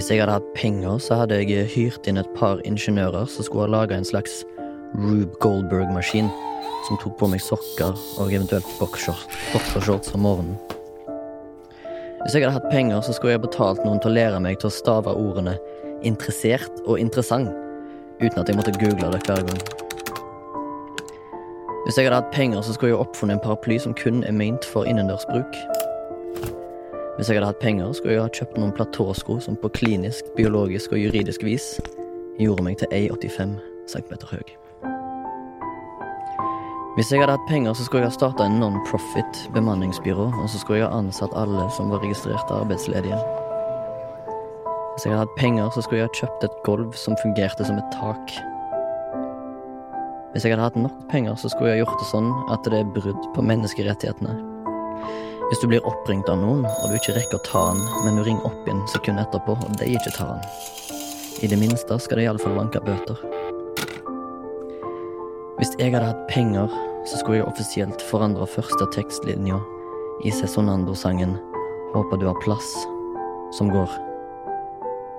Hvis jeg hadde hatt penger, så hadde jeg hyrt inn et par ingeniører som skulle ha laga en slags Rube Goldberg-maskin som tok på meg sokker og eventuelt boksershorts om morgenen. Hvis jeg hadde hatt penger, så skulle jeg betalt noen til å lære meg til å stave ordene interessert og interessant, uten at jeg måtte google det hver gang. Hvis jeg hadde hatt penger, så skulle jeg oppfunnet en paraply som kun er ment for innendørsbruk. Hvis jeg hadde hatt penger, skulle jeg ha kjøpt noen platåsko som på klinisk, biologisk og juridisk vis gjorde meg til 1,85 cm høy. Hvis jeg hadde hatt penger, så skulle jeg ha starta en non-profit bemanningsbyrå, og så skulle jeg ha ansatt alle som var registrerte arbeidsledige. Hvis jeg hadde hatt penger, så skulle jeg ha kjøpt et gulv som fungerte som et tak. Hvis jeg hadde hatt nok penger, så skulle jeg ha gjort det sånn at det er brudd på menneskerettighetene. Hvis du blir oppringt av noen, og du ikke rekker å ta den, men du ringer opp igjen sekundet etterpå, og de ikke tar den. I det minste skal de iallfall vanke bøter. Hvis jeg hadde hatt penger, så skulle jeg offisielt forandre første tekstlinja i Sesonando-sangen Håper du har plass, som går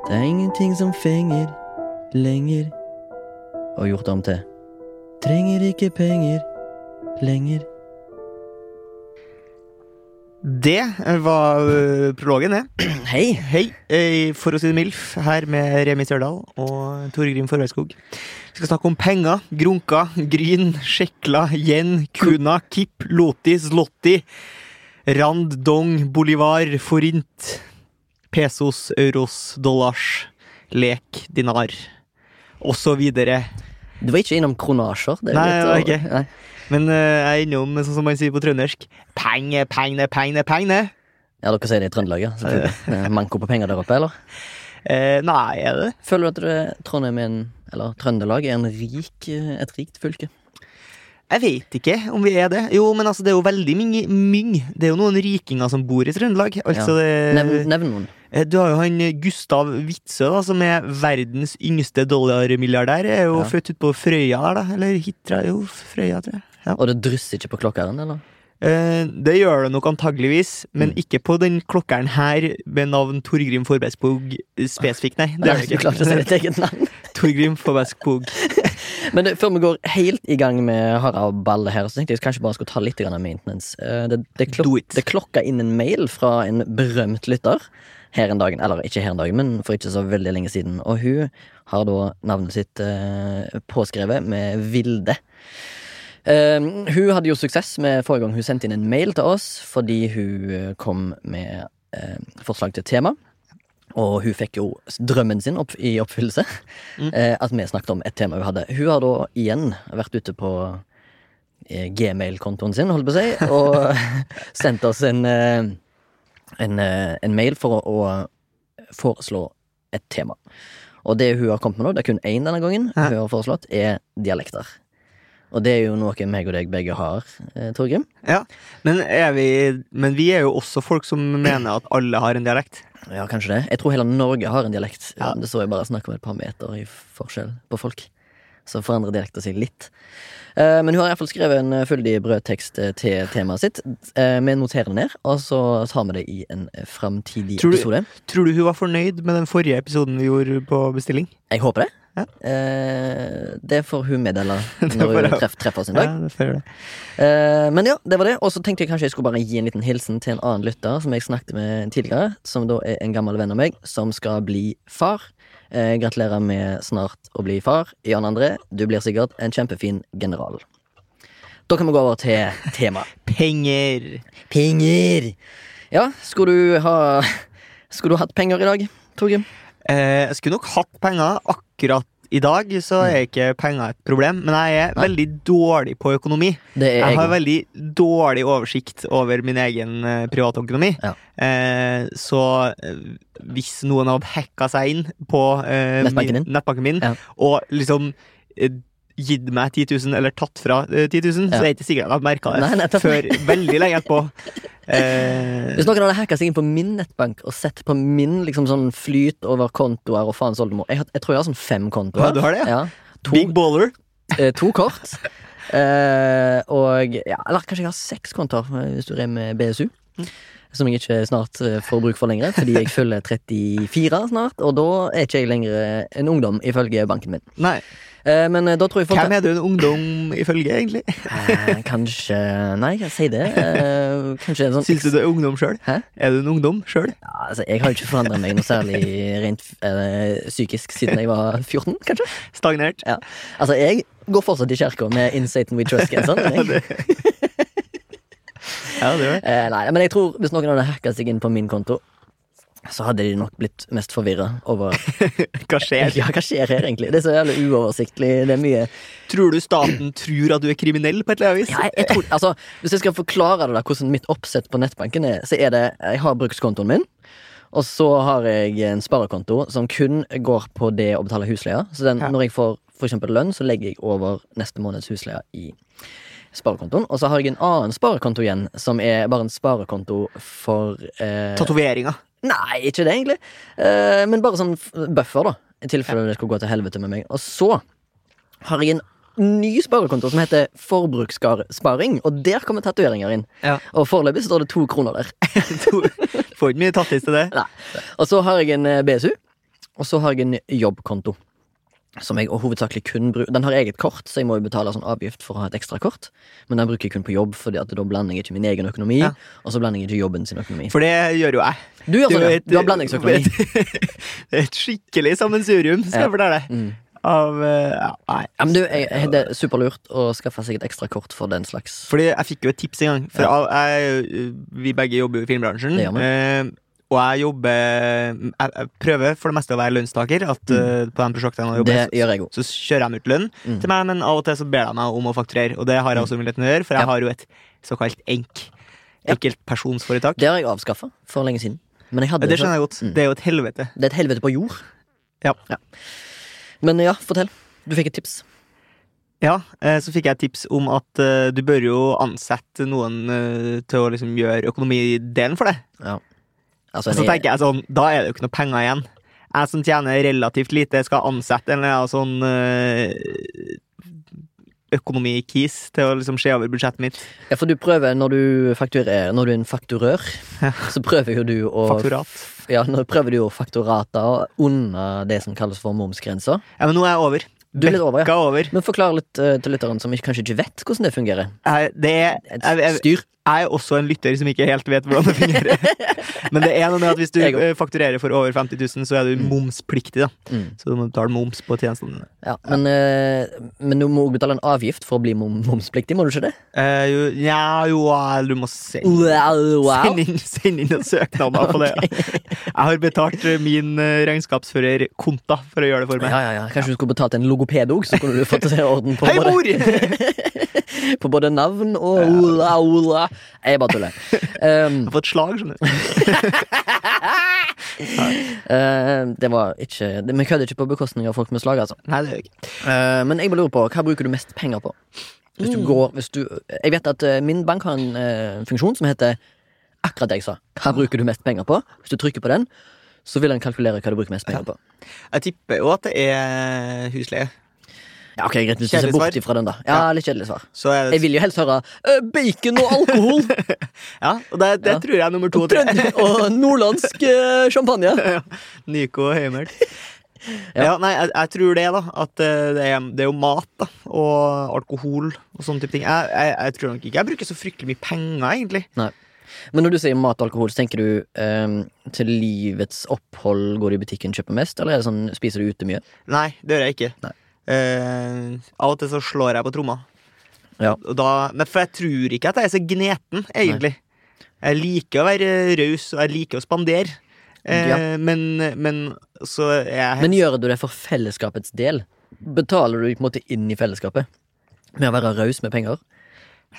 Det er ingenting som fenger lenger, og gjort om til Trenger ikke penger lenger. Det var prologen, det. Hei! Hei, eh, for å si det MILF, her med Remi Sørdal og Torgrim Forveiskog. Vi skal snakke om penger, grunka, gryn, sjekla, yen, kuna, kipp, loti, zlotti, rand, dong, bolivar, forint, pesos, euros, dollars, lek, dinar, og så videre. Du var ikke innom kronasjer? Det er Nei, litt det var ikke. Nei. Men uh, jeg er innom, sånn som man sier på trøndersk, penge, penge, penge, penge. Ja, dere sier det i Trøndelag, ja. selvfølgelig. Manko på penger der oppe, eller? Eh, nei, er det? Føler du at det, Trondheim er en, eller Trøndelag er en rik, eh, et rikt fylke? Jeg vet ikke om vi er det. Jo, men altså, det er jo veldig mye myng. Det er jo noen rikinger som bor i Trøndelag. Altså, det, Nevn, nevn noen. Eh, Du har jo han Gustav Witzøe, da, som er verdens yngste dollarmilliardær. Er jo Ja. født ute på Frøya der, da. Eller Hitra Jo, Frøya, tror jeg. Ja. Og det drysser ikke på klokkeren, eller? Eh, det gjør det nok antageligvis, men Mm. ikke på den klokkeren her med navn Torgrim Forbeskog spesifikt, nei. Det er ikke. du å si ditt eget navn. Torgrim Forbeskog. Men det, før vi går helt i gang med Harald balle her, så tenkte jeg kanskje bare skulle ta litt av maintenance. Eh, Det, det, klok, det klokka inn en mail fra en berømt lytter her en dag, eller ikke her en dag, men for ikke så veldig lenge siden. Og hun har da navnet sitt eh, påskrevet med Vilde. Eh, hun hadde jo suksess med forrige gang hun sendte inn en mail til oss fordi hun eh, kom med uh, forslag til tema. Og hun fikk jo drømmen sin opp, i oppfyllelse. Mm. Eh, at vi snakket om et tema hun hadde. Hun har da igjen vært ute på eh, gmail-kontoen sin, holdt på å si, og sendt oss en, en, en mail for å, å foreslå et tema. Og det hun har kommet med nå, det er kun én denne gangen, hun har foreslått, er dialekter. Og det er jo noe meg og deg begge har, eh, Torgrim. Ja, men, er vi, men vi er jo også folk som mener at alle har en dialekt. Ja, kanskje det. Jeg tror hele Norge har en dialekt. Ja. Det så jeg bare snakk om et par meter i forskjell på folk. Så forandrer dialekta sin litt. Eh, men hun har iallfall skrevet en fyldig brødtekst eh, til temaet sitt. Eh, vi noterer det ned, og så tar vi det i en framtidig Tror du- episode. Tror du hun var fornøyd med den forrige episoden vi gjorde på bestilling? Jeg håper det. Ja. Eh, det får hun meddele når hun treff, treffer oss en dag. Ja. Eh, men ja, det var det. Og så tenkte jeg kanskje jeg skulle bare gi en liten hilsen til en annen lytter som jeg snakket med tidligere, som da er en gammel venn av meg, som skal bli far. Eh, gratulerer med snart å bli far. Jan André, du blir sikkert en kjempefin general. Da kan vi gå over til temaet. Penger. Penger! Ja, skulle du ha Skulle du hatt penger i dag, Torgrim? Eh, jeg skulle nok hatt penger. Akkurat i dag så er ikke penger et problem, men jeg er Nei. veldig dårlig på økonomi. Jeg har veldig dårlig oversikt over min egen private privatøkonomi. Ja. Eh, så eh, hvis noen hadde hacka seg inn på eh, Nettbanken min, nettbanken min Ja. og liksom eh, gitt meg 10 000 eller tatt fra eh, 10 000, så Ja. er det ikke sikkert jeg har merka det Nei, nei, før veldig lenge etterpå. Eh, Hvis noen hadde hacka seg inn på min nettbank og sett på min liksom sånn flyt over kontoer og faens oldemor jeg, jeg tror jeg har sånn fem kontoer. Ja, du har det, ja. To, Big baller. eh, to kort. Eh, og ja, Eller kanskje jeg har seks kontoer, eh, hvis du er med BSU. Som jeg ikke snart eh, får bruk for lenger, fordi jeg fyller 34 snart. Og da er ikke jeg lenger en ungdom, ifølge banken min. Nei. Eh, men eh, da tror jeg folk Hvem er du en ungdom ifølge, egentlig? Eh, kanskje Nei, jeg sier det. Eh, kanskje en sånn Syns du du er ungdom sjøl? Er du en ungdom sjøl? Ja, altså, jeg har jo ikke forandra meg noe særlig rent øh, psykisk siden jeg var 14, kanskje. Stagnert? Ja. Altså, jeg går fortsatt i kirka med In Satan We Trust-genseren. Ja, det det. Eh, nei, men jeg tror hvis noen hadde hacka seg inn på min konto, så hadde de nok blitt mest forvirra over Hva skjer? Ja, hva skjer her, egentlig? Det er så jævlig uoversiktlig. Det er mye Tror du staten tror at du er kriminell på et eller annet vis? ja, jeg, jeg tror, altså, Hvis jeg skal forklare det da, hvordan mitt oppsett på nettbanken er, så er det Jeg har brukskontoen min. Og så har jeg en sparekonto som kun går på det å betale husleia. Så den, Ja. når jeg får for eksempel lønn, så legger jeg over neste måneds husleie i sparekontoen. Og så har jeg en annen sparekonto igjen, som er bare en sparekonto for eh, Tatoveringer. Nei, ikke det, egentlig. Eh, men bare sånn buffer, da. I tilfelle det skulle gå til helvete med meg. Og så har jeg en ny sparekonto som heter Forbrukssparing, og der kommer tatoveringer inn. Ja. Og foreløpig står det to kroner der. Får ikke mye tattis til det. Nei. Og så har jeg en eh, BSU, og så har jeg en jobbkonto. Som jeg hovedsakelig kun bruker Den har eget kort, så jeg må jo betale sånn avgift for å ha et ekstra kort. Men den bruker jeg kun på jobb, Fordi at da blander jeg ikke min egen økonomi, Ja. og så blander jeg ikke jobben sin økonomi. For det gjør jo jeg. Du gjør sånn, ja. Du har blandingsøkonomi. Det er et skikkelig sammensurium, skal jeg fortelle deg. Mm. Av eh, ja, Nei. Ja, men du, jeg, jeg, Det er superlurt å skaffe seg et ekstra kort for den slags. Fordi jeg fikk jo et tips en gang. For jeg, jeg, vi begge jobber jo i filmbransjen. Det gjør vi. eh, og jeg jobber jeg, prøver for det meste å være lønnstaker. At mm. På de prosjektene jeg jobber, Det gjør jeg også. så, kjører de ut lønn Mm. til meg, men av og til så ber de meg om å fakturere. Og det har jeg også muligheten til å gjøre, for jeg Ja. har jo et såkalt ENK. Ja. Enkeltpersonsforetak. Det har jeg avskaffa for lenge siden. Det skjønner jeg godt. Mm. Det er jo et helvete. Det er et helvete på jord. Ja. Men ja, fortell. Du fikk et tips. Ja, eh, så fikk jeg et tips om at eh, du bør jo ansette noen eh, til å liksom gjøre økonomidelen for deg. Altså, så tenker jeg sånn, da er det jo ikke noe penger igjen. Jeg som tjener relativt lite, skal ansette en eller annen sånn eh, økonomikis til å liksom se over budsjettet mitt. ja, for du prøver når du fakturerer Når du er en fakturør, Ja. så prøver jo du å Fakturat. Ja, nå prøver du å fakturata under det som kalles for momsgrensa. Ja, men nå er jeg over. Du er litt over, ja. Over. Men forklar litt uh, til lytteren som kanskje ikke vet hvordan det fungerer. Jeg, det er, jeg, jeg, styr. Jeg er også en lytter som ikke helt vet hvordan det fungerer. Men det er noe med at hvis du eh, fakturerer for over 50 000, så er du momspliktig. da Mm. Så du må betale moms på tjenestene dine. Ja, men, øh, men du må også betale en avgift for å bli mom momspliktig, må du ikke det? Eh, jo, ja, jo, eh, du må sende Wow, wow. sende inn, send inn en søknad på det. Jeg har betalt min regnskapsfører Konta for å gjøre det for meg. Ja, ja, ja. Kanskje du skulle betalt en logoped òg, så kunne du fått orden på Hei, mor! på både navn og ola, ola. Jeg bare tuller. Um, Jeg har fått slag, skjønner du. eh, det var ikke Vi kødder ikke på bekostning av folk med slag, altså. Nei, det gjør jeg ikke. Uh, men jeg bare lurer på, hva bruker du mest penger på? Hvis Mm. du går hvis du, Jeg vet at eh, min bank har en uh, funksjon som heter akkurat det jeg sa. Hva bruker du mest penger på? Hvis du trykker på den, så vil den kalkulere hva du bruker mest penger på. Jeg tipper jo at det er husleie. Ja, ok, Greit, hvis du ser bort ifra den, da. Ja, litt kjedelig svar. Så Jeg vil jo helst høre eh, bacon og alkohol! ja, og det, det Ja. tror jeg er nummer to og, og og nordlandsk uh, champagne. Nyko og høymælt. Ja. Ja, nei, jeg, jeg tror det, da. At eh, det er, det er jo mat da og alkohol og sånne type ting. Jeg, jeg, jeg tror nok ikke jeg bruker så fryktelig mye penger, egentlig. Nei. Men når du sier mat og alkohol, så tenker du eh, til livets opphold går du i butikken og kjøper mest, eller er det sånn spiser du ute mye? Nei, det gjør jeg ikke. Nei. Eh, av og til så slår jeg på tromma. Ja. Da, men for jeg tror ikke at jeg er så gneten, egentlig. Jeg liker å være raus, og jeg liker å spandere. Eh, Ja. men, men så er jeg Men gjør du det for fellesskapets del? Betaler du på en måte inn i fellesskapet? Med å være raus med penger?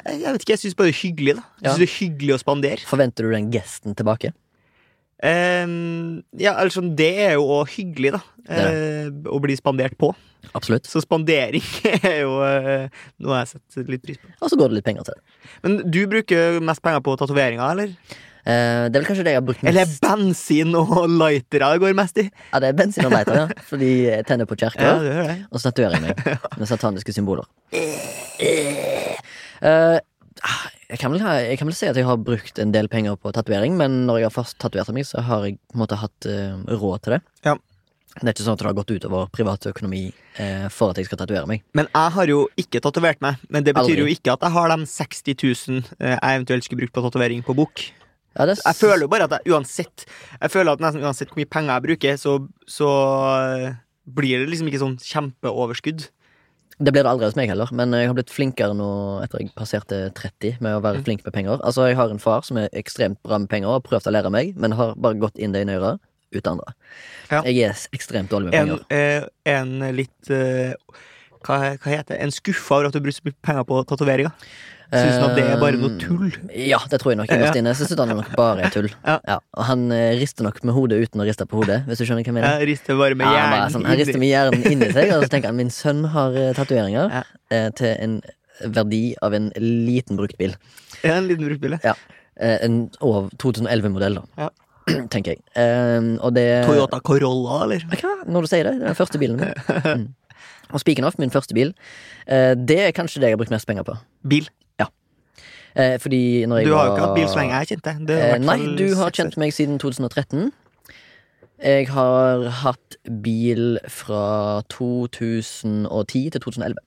Jeg vet ikke, jeg syns bare det er hyggelig. da Jeg Ja. synes det er hyggelig å spandere. Forventer du den gesten tilbake? Ehm, ja, altså, det er jo òg hyggelig, da. Det eh, å bli spandert på. Absolutt. Så spandering er jo eh, noe jeg setter litt pris på. Og så går det litt penger til det. Men du bruker mest penger på tatoveringer, eller? Eh, det er vel kanskje det jeg har brukt Eller bensin og lightere det går mest i? Ja, det er bensin og lighter, ja. Fordi jeg tenner på kjerker. Ja. Og så tatuerer jeg meg med sataniske symboler. Eh, jeg, kan vel, ha- jeg kan vel si at jeg har brukt en del penger på tatovering, men når jeg har først tatovert meg, så har jeg på en måte hatt uh, råd til det. Ja. Det er ikke sånn at det har gått utover privat økonomi eh, for at jeg skal tatovere meg. Men jeg har jo ikke tatovert meg. Men det betyr Aldri. jo ikke at jeg har de 60 000 eh, jeg eventuelt skulle brukt på tatovering på bok. Ja, det Jeg føler jo bare at jeg uansett Jeg føler at nesten uansett hvor mye penger jeg bruker, så, så eh, blir det liksom ikke sånn kjempeoverskudd. Det blir det aldri hos meg heller, men jeg har blitt flinkere nå etter jeg passerte 30 med å være Mm. flink med penger. Altså, jeg har en far som er ekstremt bra med penger og har prøvd å lære meg, men har bare gått inn det ene øret, uten andre. Ja. Jeg er ekstremt dårlig med penger. En, en litt eh, hva, hva heter det? En skuffa over at du bruker penger på tatoveringer. Syns han at det er bare noe tull? Eh, Ja, det tror jeg nok. Innerst inne så synes han nok bare er tull. Ja. Og han eh, rister nok med hodet uten å riste på hodet, hvis du skjønner hva jeg mener. Ja, rister bare med Ja, hjernen. sånn, han rister med hjernen inni seg, og så tenker han min sønn har eh, tatoveringer Ja. eh, til en verdi av en liten brukt bil. Ja, en liten brukt bil, Eh, en 2011-modell, da. Ja. Tenker jeg. Eh, og det Toyota Corolla, eller? Hva, Når du sier det, det er den første bilen min. Mm. Og speaking of, min første bil, det er kanskje det jeg har brukt mest penger på. Bil. Eh, fordi når jeg Du har jo ikke hatt bil så lenge jeg kjente deg. Eh, nei, du har kjent meg siden 2013. Jeg har hatt bil fra 2010 til 2011.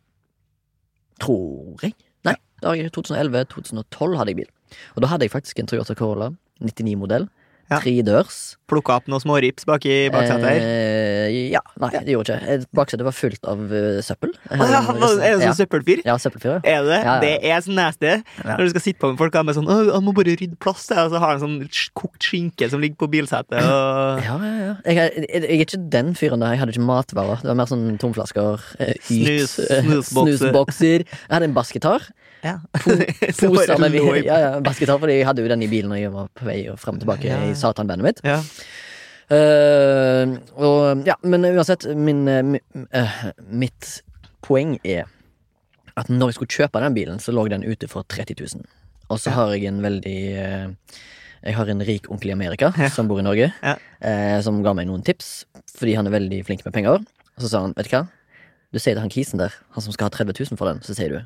Tror jeg. Nei, da har jeg 2011-2012 hadde jeg bil. Og da hadde jeg faktisk en Toyota Corolla 99-modell. Ja. Tredørs. Plukka opp noen små rips bak i baksetet her. Eh, ja, nei, det gjorde ikke. Baksetet var fullt av uh, søppel. Ja, er det ja, sånn søppelfyr? ja, søppelfyr. ja. Er det? Det er sånn nasty. Når du skal sitte på med folk og med sånn Han må bare rydde plass, og så har han sånn kokt skinke som ligger på bilsetet. Og... Ja, ja, ja. Jeg, jeg, jeg er ikke den fyren der. Jeg hadde ikke matvarer. Det var mer sånn tomflasker. eh, Snus- snusbokser. snusbokser. Jeg hadde en bassgitar. Ja. Bare med ja, ja, basketball, fordi jeg hadde jo den i bilen når jeg var på vei frem og tilbake Ja, i satanbandet mitt. Ja. Uh, og, ja, men uansett, min, uh, mitt poeng er at når jeg skulle kjøpe den bilen, så lå den ute for 30 000. Og så Ja. har jeg en veldig uh, Jeg har en rik onkel i Amerika Ja. som bor i Norge, Ja. som ga meg noen tips, fordi han er veldig flink med penger. Og så sa han, vet du hva, du sier til han kisen der, han som skal ha 30 000 for den, så sier du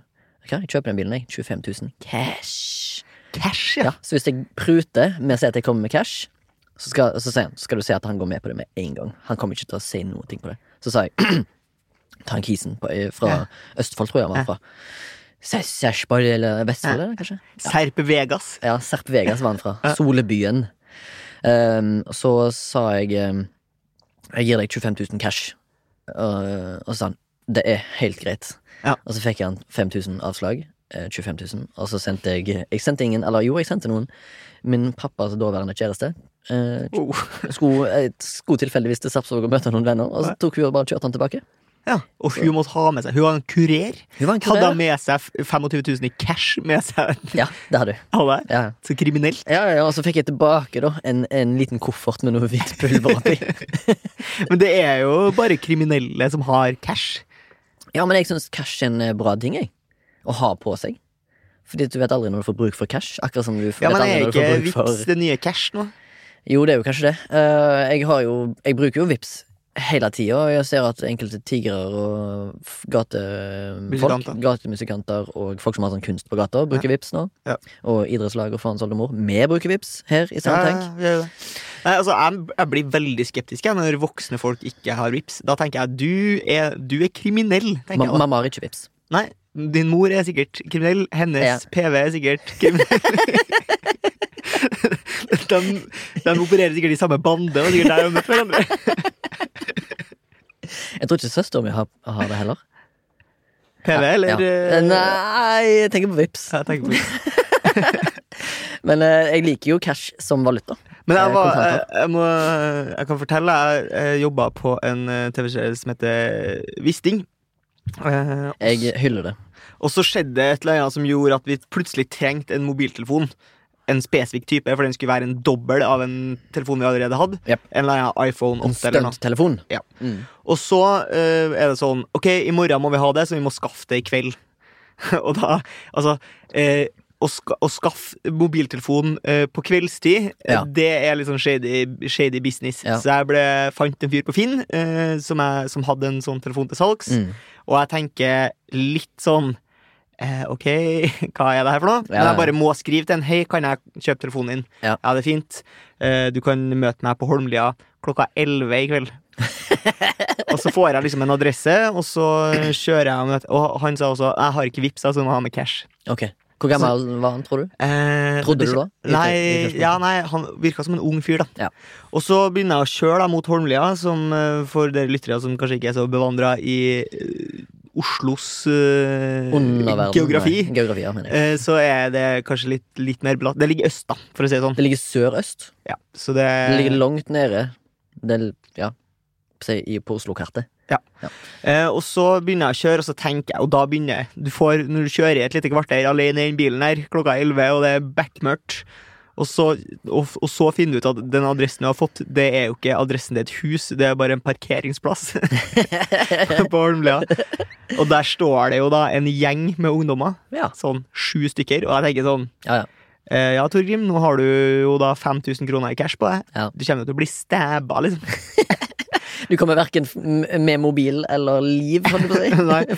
hva, jeg kjøper den bilen, jeg. 25 000 cash. Cash, Ja, ja. så hvis jeg pruter med å si at jeg kommer med cash, så skal, så sier han, skal du si at han går med på det med en gang. Han kommer ikke til å si noe på det. Så sa jeg Ta en kisen på, fra Ja. Østfold, tror jeg han var fra. Sarpsborg eller Vestfold, eller kanskje? Serpe Vegas. Ja, Serp Vegas var han fra. Solebyen. Um, så sa jeg um, Jeg gir deg 25 000 cash. Uh, og så sa han det er helt greit. Ja. Og så fikk jeg han 5000 avslag. eh, 25 000. Og så sendte jeg Jeg sendte ingen, eller jo, jeg sendte noen. Min pappas daværende kjæreste eh, Oh. skulle, eh, skulle tilfeldigvis til Sarpsborg og møte noen venner, og så tok hun og bare kjørte han tilbake. Ja. Og hun måtte ha med seg Hun var en kurer. Var en Hadde kurer. hun med seg f- 25 000 i cash med seg? Ja, det hadde hun. Ja. Så kriminelt. Ja, ja, og så fikk jeg tilbake da en, en liten koffert med noe hvitt pulver oppi. Men det er jo bare kriminelle som har cash. Ja, men jeg syns cash er en eh, bra ting, jeg. Å ha på seg. Fordi du vet aldri når du får bruk for cash. Akkurat som du får, Ja, men aldri er når du får ikke bruk for Vipps det nye cash nå? Jo, det er jo kanskje det. Uh, jeg har jo Jeg bruker jo Vips hele tida, jeg ser at enkelte tigre og gatefolk, gatemusikanter og folk som har sånn kunst på gata, bruker Vips nå. Ja. Og idrettslag og faens oldemor. Vi bruker Vips her i Sandtenk Soundtank. ja, ja, ja. Nei, altså, jeg, jeg blir veldig skeptisk jeg, når voksne folk ikke har vips. Da tenker jeg du er, du er kriminell. Ma jeg mamma har ikke Vips. Nei, din mor er sikkert kriminell. Hennes Ja. PV er sikkert kriminell. de, de opererer sikkert i samme bande og sikkert der og møtt hverandre. Jeg tror ikke søsteren min har, har det heller. PV, eller? Ja. eh, Nei, jeg tenker på Vips. Jeg tenker på det. Men eh, jeg liker jo cash som valuta. Men jeg, Eh, var, jeg, jeg, må, jeg kan fortelle Jeg, jobba på en TV-serie som heter Wisting. Jeg hyller det. og så skjedde et eller annet som gjorde at vi plutselig trengte en mobiltelefon. En spesifikk type, for den skulle være en dobbel av en telefon vi allerede hadde. Yep. En eller annen iPhone 8 eller noe. Ja. Mm. Og så uh, er det sånn Ok, i morgen må vi ha det, så vi må skaffe det i kveld. og da Altså uh, å, ska, å skaffe mobiltelefon uh, på kveldstid, Ja. det er litt sånn shady, shady business. Ja. Så jeg ble, fant en fyr på Finn uh, som, jeg, som hadde en sånn telefon til salgs. Mm. Og jeg tenker litt sånn eh, Ok, hva er det her for noe? Men jeg bare må skrive til en Hei, kan jeg kjøpe telefonen din? Ja. det er fint. Eh, du kan møte meg på Holmlia klokka 11 i kveld. og så får jeg liksom en adresse, og så kjører jeg møter Og han sa også Jeg har ikke vips, så jeg må ha med cash. Ok. Hvor gammel var han, tror du? Eh, Trodde du da? I- i Nei, ja, nei, han virka som en ung fyr, da. Ja. Og så begynner jeg å kjøre da, mot Holmlia, som eh, for dere lyttere som kanskje ikke er så bevandra i eh, Oslos uh, geografi, Geografi, ja, eh, så er det kanskje litt, litt mer blatt. Det ligger øst, da, for å si det sånn. Det ligger sør-øst. Ja, så det, Det ligger langt nede. Det ja, på Oslo-kartet. Eh, og så begynner jeg å kjøre, og så tenker jeg, og da begynner jeg du får, Når du kjører i et lite kvarter alene i den bilen her, klokka er 11, og det er bekmørkt, og så, og, og så finner du ut at den adressen du har fått, det er jo ikke adressen til et hus, det er bare en parkeringsplass på Holmlia. Og der står det jo da en gjeng med ungdommer, Ja. sånn sju stykker, og jeg tenker sånn Ja, ja. Uh, Ja, Torgrim, nå har du jo da 5000 kroner i cash på deg. Ja. Du kommer til å bli stabba, liksom. Du kommer verken med mobil eller liv, kan du si.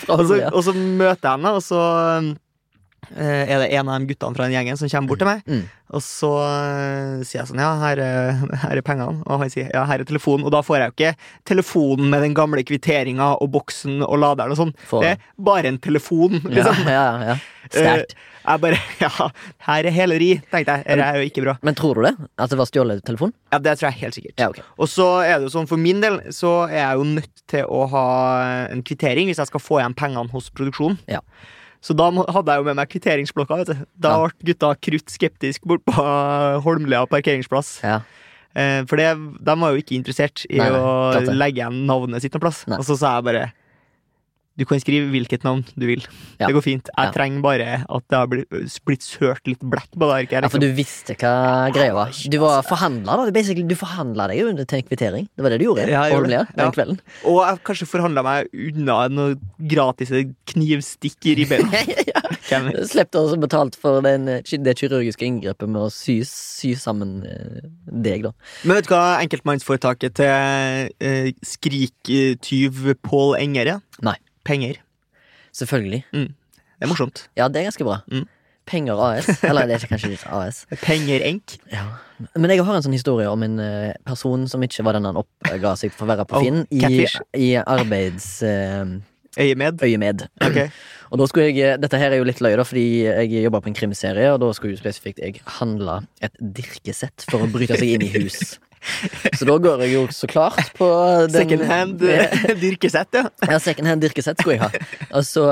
Og så, møter jeg henne, og så er det en av de guttene fra den gjengen som kommer bort til meg. Mm. Og så eh, sier jeg sånn Ja, her er, her er pengene. Og han sier ja, her er telefonen. Og da får jeg jo ikke telefonen med den gamle kvitteringa og boksen og laderen og sånn. Det er bare en telefon, Ja, liksom. ja, ja. Sterkt. Eh, jeg bare Ja, her er heleri, tenkte jeg. Dette er jo ikke bra. Men tror du det? At det var stjålet telefon? Ja, det tror jeg helt sikkert. Ja, okay. Og så er det jo sånn, for min del så er jeg jo nødt til å ha en kvittering hvis jeg skal få igjen pengene hos produksjonen. Ja. Så da hadde jeg jo med meg kvitteringsblokka. vet du. Da Ja. ble gutta krutt skeptisk bort på Holmlia parkeringsplass. Ja. Eh, for det, de var jo ikke interessert i Nei, nei, å legge igjen navnet sitt noe plass. Nei. Og så sa jeg bare du kan skrive hvilket navn du vil. Ja. Det går fint. Jeg Ja. trenger bare at det har blitt, blitt sølt litt blekk på det arket. ja, for du visste hva greia var. Du var forhandla, da. Du forhandla deg jo til en kvittering. Det var det du gjorde Ja, jeg gjorde det. den kvelden. Og jeg kanskje forhandla meg unna noe gratis knivstikk i ribbeina. ja. Slipp å betalt for den, det kirurgiske inngrepet med å sy, sy sammen eh, deg, da. Men vet du hva enkeltmannsforetaket til eh, skriktyv Pål Enger er? Nei. Penger. Selvfølgelig. Det er morsomt. Ja, det er ganske bra. Mm. Penger AS. Eller det er kanskje ikke AS. Penger Enk. Ja. Men jeg har en sånn historie om en eh, person som ikke var den han oppga seg for å være på Oh, Finn, i, arbeids... Uh, Øyemed. Øyemed. Ok. Og da skulle jeg, Dette her er jo litt løye, da, fordi jeg jobba på en krimserie, og da skulle jo spesifikt jeg handle et dirkesett for å bryte seg inn i hus. Så da går jeg jo så klart på den Second hand dyrkesett, ja. Ja, second hand dirkesett skulle jeg ha. Og så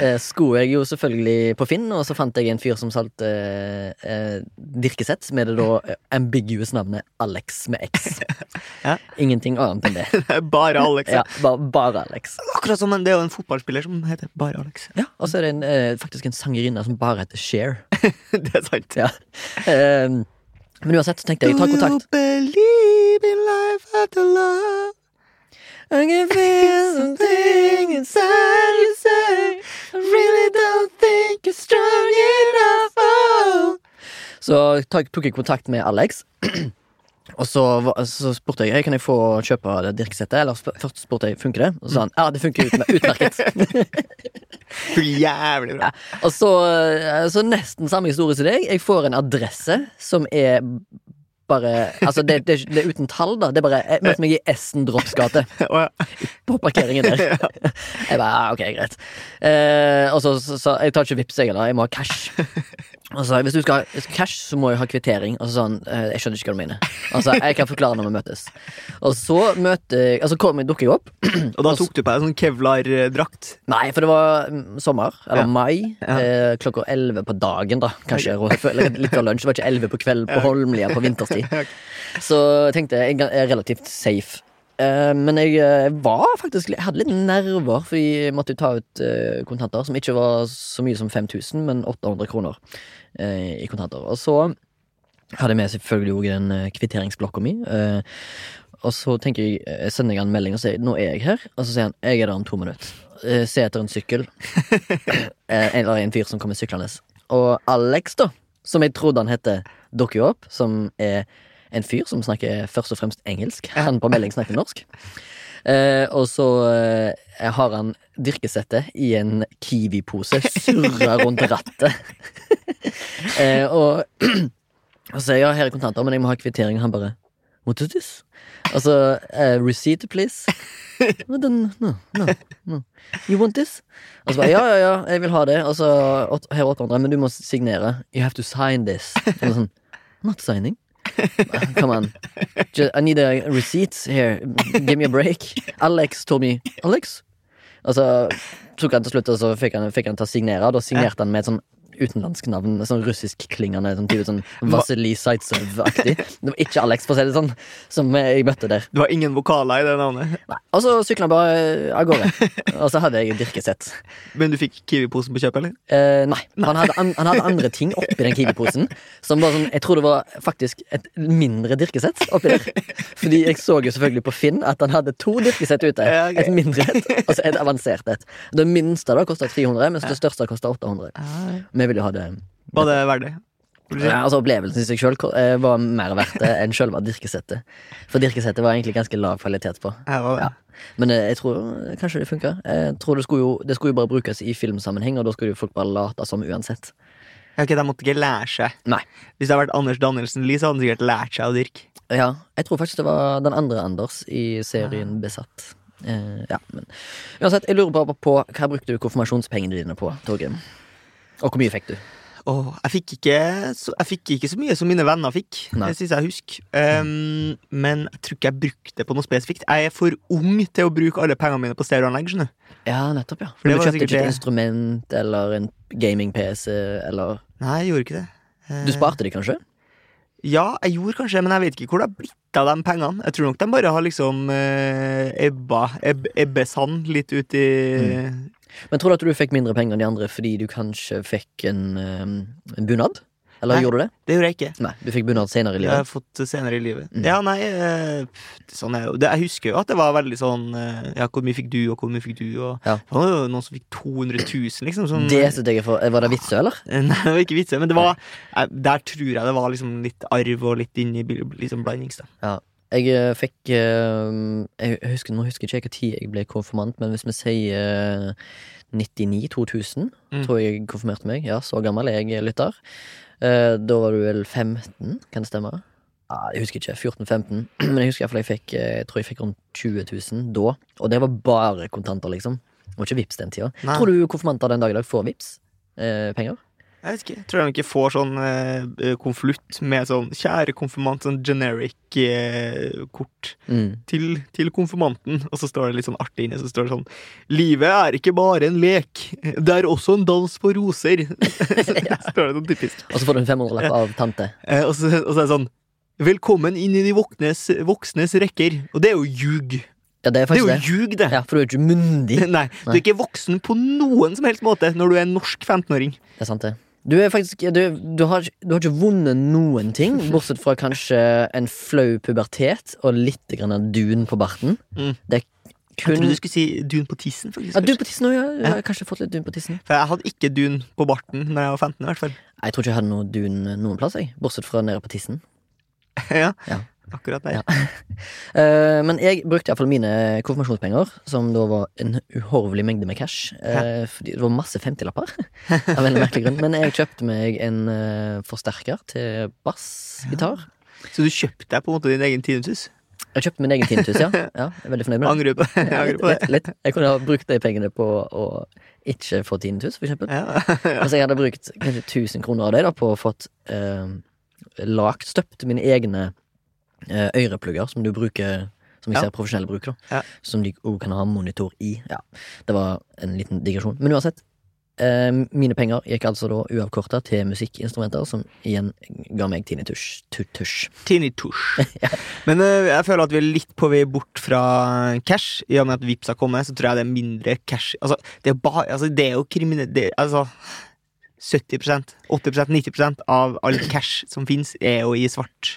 eh, skulle jeg jo selvfølgelig på Finn, og så fant jeg en fyr som solgte eh, dirkesett med det da ambiguous navnet Alex med X. Ja. Ingenting annet enn det. Bare Alex. Ja, ba bare Alex. Akkurat som en, det er jo en fotballspiller som heter bare Alex. Ja, Og så er det en, eh, faktisk en sangerinne som bare heter Cher. det er sant. Ja. Eh, men uansett så tenkte jeg ta kontakt. Do you believe in life after love? I can feel something inside you say I really don't think you're strong enough oh. Så tok jeg kontakt med Alex Og så, så spurte jeg Kan jeg få kjøpe det dirkesettet Eller først spurte jeg, funker det? Og så sa han, ja det funker ut, utmerket jævlig bra. Og så, eh, så nesten samme historie som deg Jeg får en adresse som er bare Altså det, det, det er uten tall da Det er bare, jeg møtte meg i Essen Dropsgate Å, ja. på parkeringen der. Jeg bare, ja, ok, greit. Eh, og så sa jeg tar ikke vips, jeg, da. jeg må ha cash. Og så sa jeg, hvis du skal ha cash, så må jeg ha kvittering. Og så sa han, eh, jeg skjønner ikke hva du mener. Altså, jeg kan forklare når vi møtes. Og så møter jeg, altså kom dukker jeg opp. Og da tok du på deg sånn kevlar-drakt. Nei, for det var mm, sommer, eller Ja. mai, Ja. eh, klokka 11 på dagen da, kanskje, eller litt av lunsj, det var ikke 11 på kveld på Holmlia på vinterstid. Så jeg tenkte, jeg er relativt safe. Eh, men jeg eh, var faktisk Jeg hadde litt nerver, fordi jeg måtte jo ta ut eh, kontanter, som ikke var så mye som 5000, men 800 kroner eh, i kontanter. Og så hadde jeg med selvfølgelig òg den kvitteringsblokka mi. eh, og så tenker jeg, jeg sender jeg han en melding og sier 'nå er jeg her', og så sier han 'jeg er der om to minutter'. Se etter en sykkel. Eller en fyr som kommer syklende. Og Alex, da, som jeg trodde han hette, dukker jo opp, som er en fyr som snakker først og fremst engelsk. Han på melding snakker norsk. Eh, og så eh, har han dyrkesettet i en Kiwi-pose, surra rundt rattet. eh, og, og så sier jeg ja, her er kontanter, men jeg må ha kvittering. Han bare What is this? Altså, eh, receipt, please. No, no, no, no. You want this? Og så bare, ja, ja, ja, jeg vil ha det. Og så, her er 800, men du må signere. You have to sign this. Og sånn, Not signing. Come on. Just, I need a receipt here. Give me a break. Alex told me Alex? Og så tok han til slutt, og så fikk han, fikk han til å signere. Og da signerte han med et sånn utenlandsk navn. Sånn russiskklingende, sånn type sånn Vasily Zaitsøv-aktig. Det var ikke Alex, for å si det sånn, som jeg møtte der. Du har ingen vokaler i det navnet, Nei. Og så sykla han bare av gårde. Og så hadde jeg dirkesett. men du fikk Kiwi-posen på kjøpet, eller? Eh, nei, han hadde, an, han hadde andre ting oppi den Kiwi-posen. Som var sånn, Jeg tror det var faktisk et mindre dirkesett oppi der. Fordi jeg så jo selvfølgelig på Finn at han hadde to dirkesett ute. Ja, okay. Et mindre et og et avansert et. Det minste da kosta 300, mens det største kosta 800. Vi ville jo ha det Var det si? ja, altså Opplevelsen i seg sjøl var mer verdt det enn sjølve dirkesettet. For dirkesettet var egentlig ganske lav kvalitet på. Ja. Men eh, jeg tror eh, kanskje det funka. Det skulle, jo, det skulle jo bare brukes i filmsammenheng, og da skulle jo folk bare late som uansett. Ja, ok, De måtte ikke lære seg. Nei. Hvis det hadde vært Anders Danielsen Lie, så hadde han sikkert lært seg å dirke. Ja, jeg tror faktisk det var den andre Anders i serien Besatt. Eh, ja, men uansett, jeg lurer bare på hva brukte du konfirmasjonspengene dine på, Torgrim? Og hvor mye fikk du? Oh, jeg, fikk ikke så, jeg fikk ikke så mye som mine venner fikk. Nei. Det synes jeg husker. Um, men jeg tror ikke jeg brukte det på noe spesifikt. Jeg er for ung til å bruke alle pengene mine på stereoanlegg. Ja, nettopp, ja. For du kjøpte ikke et instrument eller en gaming-PC eller Nei, jeg gjorde ikke det. Uh... Du sparte de kanskje? Ja, jeg gjorde kanskje men jeg vet ikke hvor det har blitt av de pengene. Jeg tror nok de bare har liksom uh, ebba eb, ebbesand litt ut i Men tror du at du fikk mindre penger enn de andre fordi du kanskje fikk en, eh, en bunad? Eller Nei. gjorde du det? Det gjorde jeg ikke. Nei, du fikk bunad senere i har livet. jeg fått senere i livet. Mm. Ja, nei eh, sånn er det. Jeg husker jo at det var veldig sånn eh, Ja, hvor mye fikk du, og hvor mye fikk du, og Ja. Det var jo noen som fikk 200 000, liksom. Sånn, Det synes jeg for, Var det vitser, eller? Nei, det var ikke vitser, men det var Der tror jeg det var liksom litt arv og litt inni i liksom blandings, da. Jeg eh, fikk eh, jeg husker, Nå husker ikke jeg når jeg ble konfirmant, men hvis vi sier eh, 99-2000, Mm. tror jeg konfirmerte meg. Ja, så gammel er jeg lytter. Eh, da var du vel 15, kan det stemme? Jeg husker ikke. 14-15. Men jeg husker jeg fikk eh, Jeg tror jeg fikk rundt 20 000 da. Og det var bare kontanter, liksom. Det var ikke Vips den tida. Nei. Tror du konfirmanter den dag i dag får Vips? Eh, penger? Jeg vet ikke. Tror de ikke får sånn eh, konvolutt med sånn 'Kjære konfirmant', sånn generic eh, kort Mm. til, til konfirmanten. Og så står det litt sånn artig inni, så står det sånn 'Livet er ikke bare en lek, det er også en dans på roser'. Så står det sånn typisk. Og så får du en 500-lapp av tante. Eh, og, så, og så er det sånn 'Velkommen inn i de voksnes, voksnes rekker'. Og det er jo ljug. Ja, det er Det er jo det. ljug, det. Ja, For du er ikke myndig. Nei, du er ikke voksen på noen som helst måte når du er en norsk 15-åring. Det er sant, det. Du faktisk Du, du, har, du har ikke vunnet noen ting, bortsett fra kanskje en flau pubertet og litt grann av dun på barten. Mm. Det er Jeg kun trodde du skulle si dun på tissen. faktisk ja, Dun på tissen ja. Jeg har kanskje fått litt dun på tissen. For jeg hadde ikke dun på barten Når jeg var 15, i hvert fall. Jeg tror ikke jeg hadde noe dun noen plass, jeg. Bortsett fra nede på tissen. ja, Ja. Akkurat der. Ja. Uh, men jeg brukte iallfall mine konfirmasjonspenger, som da var en uhorvelig mengde med cash. Uh, fordi det var masse 50-lapper, av en merkelig grunn. Men jeg kjøpte meg en uh, forsterker til bassgitar. Så du kjøpte deg på en måte din egen tinnitus? Jeg kjøpte min egen tinnitus, ja. ja. Jeg er veldig fornøyd med det. Angrer på, Ja, litt, litt, litt. Jeg kunne ha brukt de pengene på å ikke få tinnitus, for eksempel. Ja. Altså, jeg hadde brukt kanskje 1000 kroner av det da, på å fått uh, lagt, støpt mine egne øreplugger, som du bruker Som vi Ja. ser profesjonelle bruker, da. Ja. Som de òg kan ha monitor i. Ja, Det var en liten digresjon. Men uansett, Eh, mine penger gikk altså da uavkorta til musikkinstrumenter, som igjen ga meg tinnitus. Tutusj. Tinnitus. Men eh, jeg føler at vi er litt på vei bort fra cash. I og med at Vipps har kommet, så tror jeg det er mindre cash. Altså, det er, bare, altså, det er jo kriminelt Altså 70% 80% 90% av all cash som finnes, er jo i svart,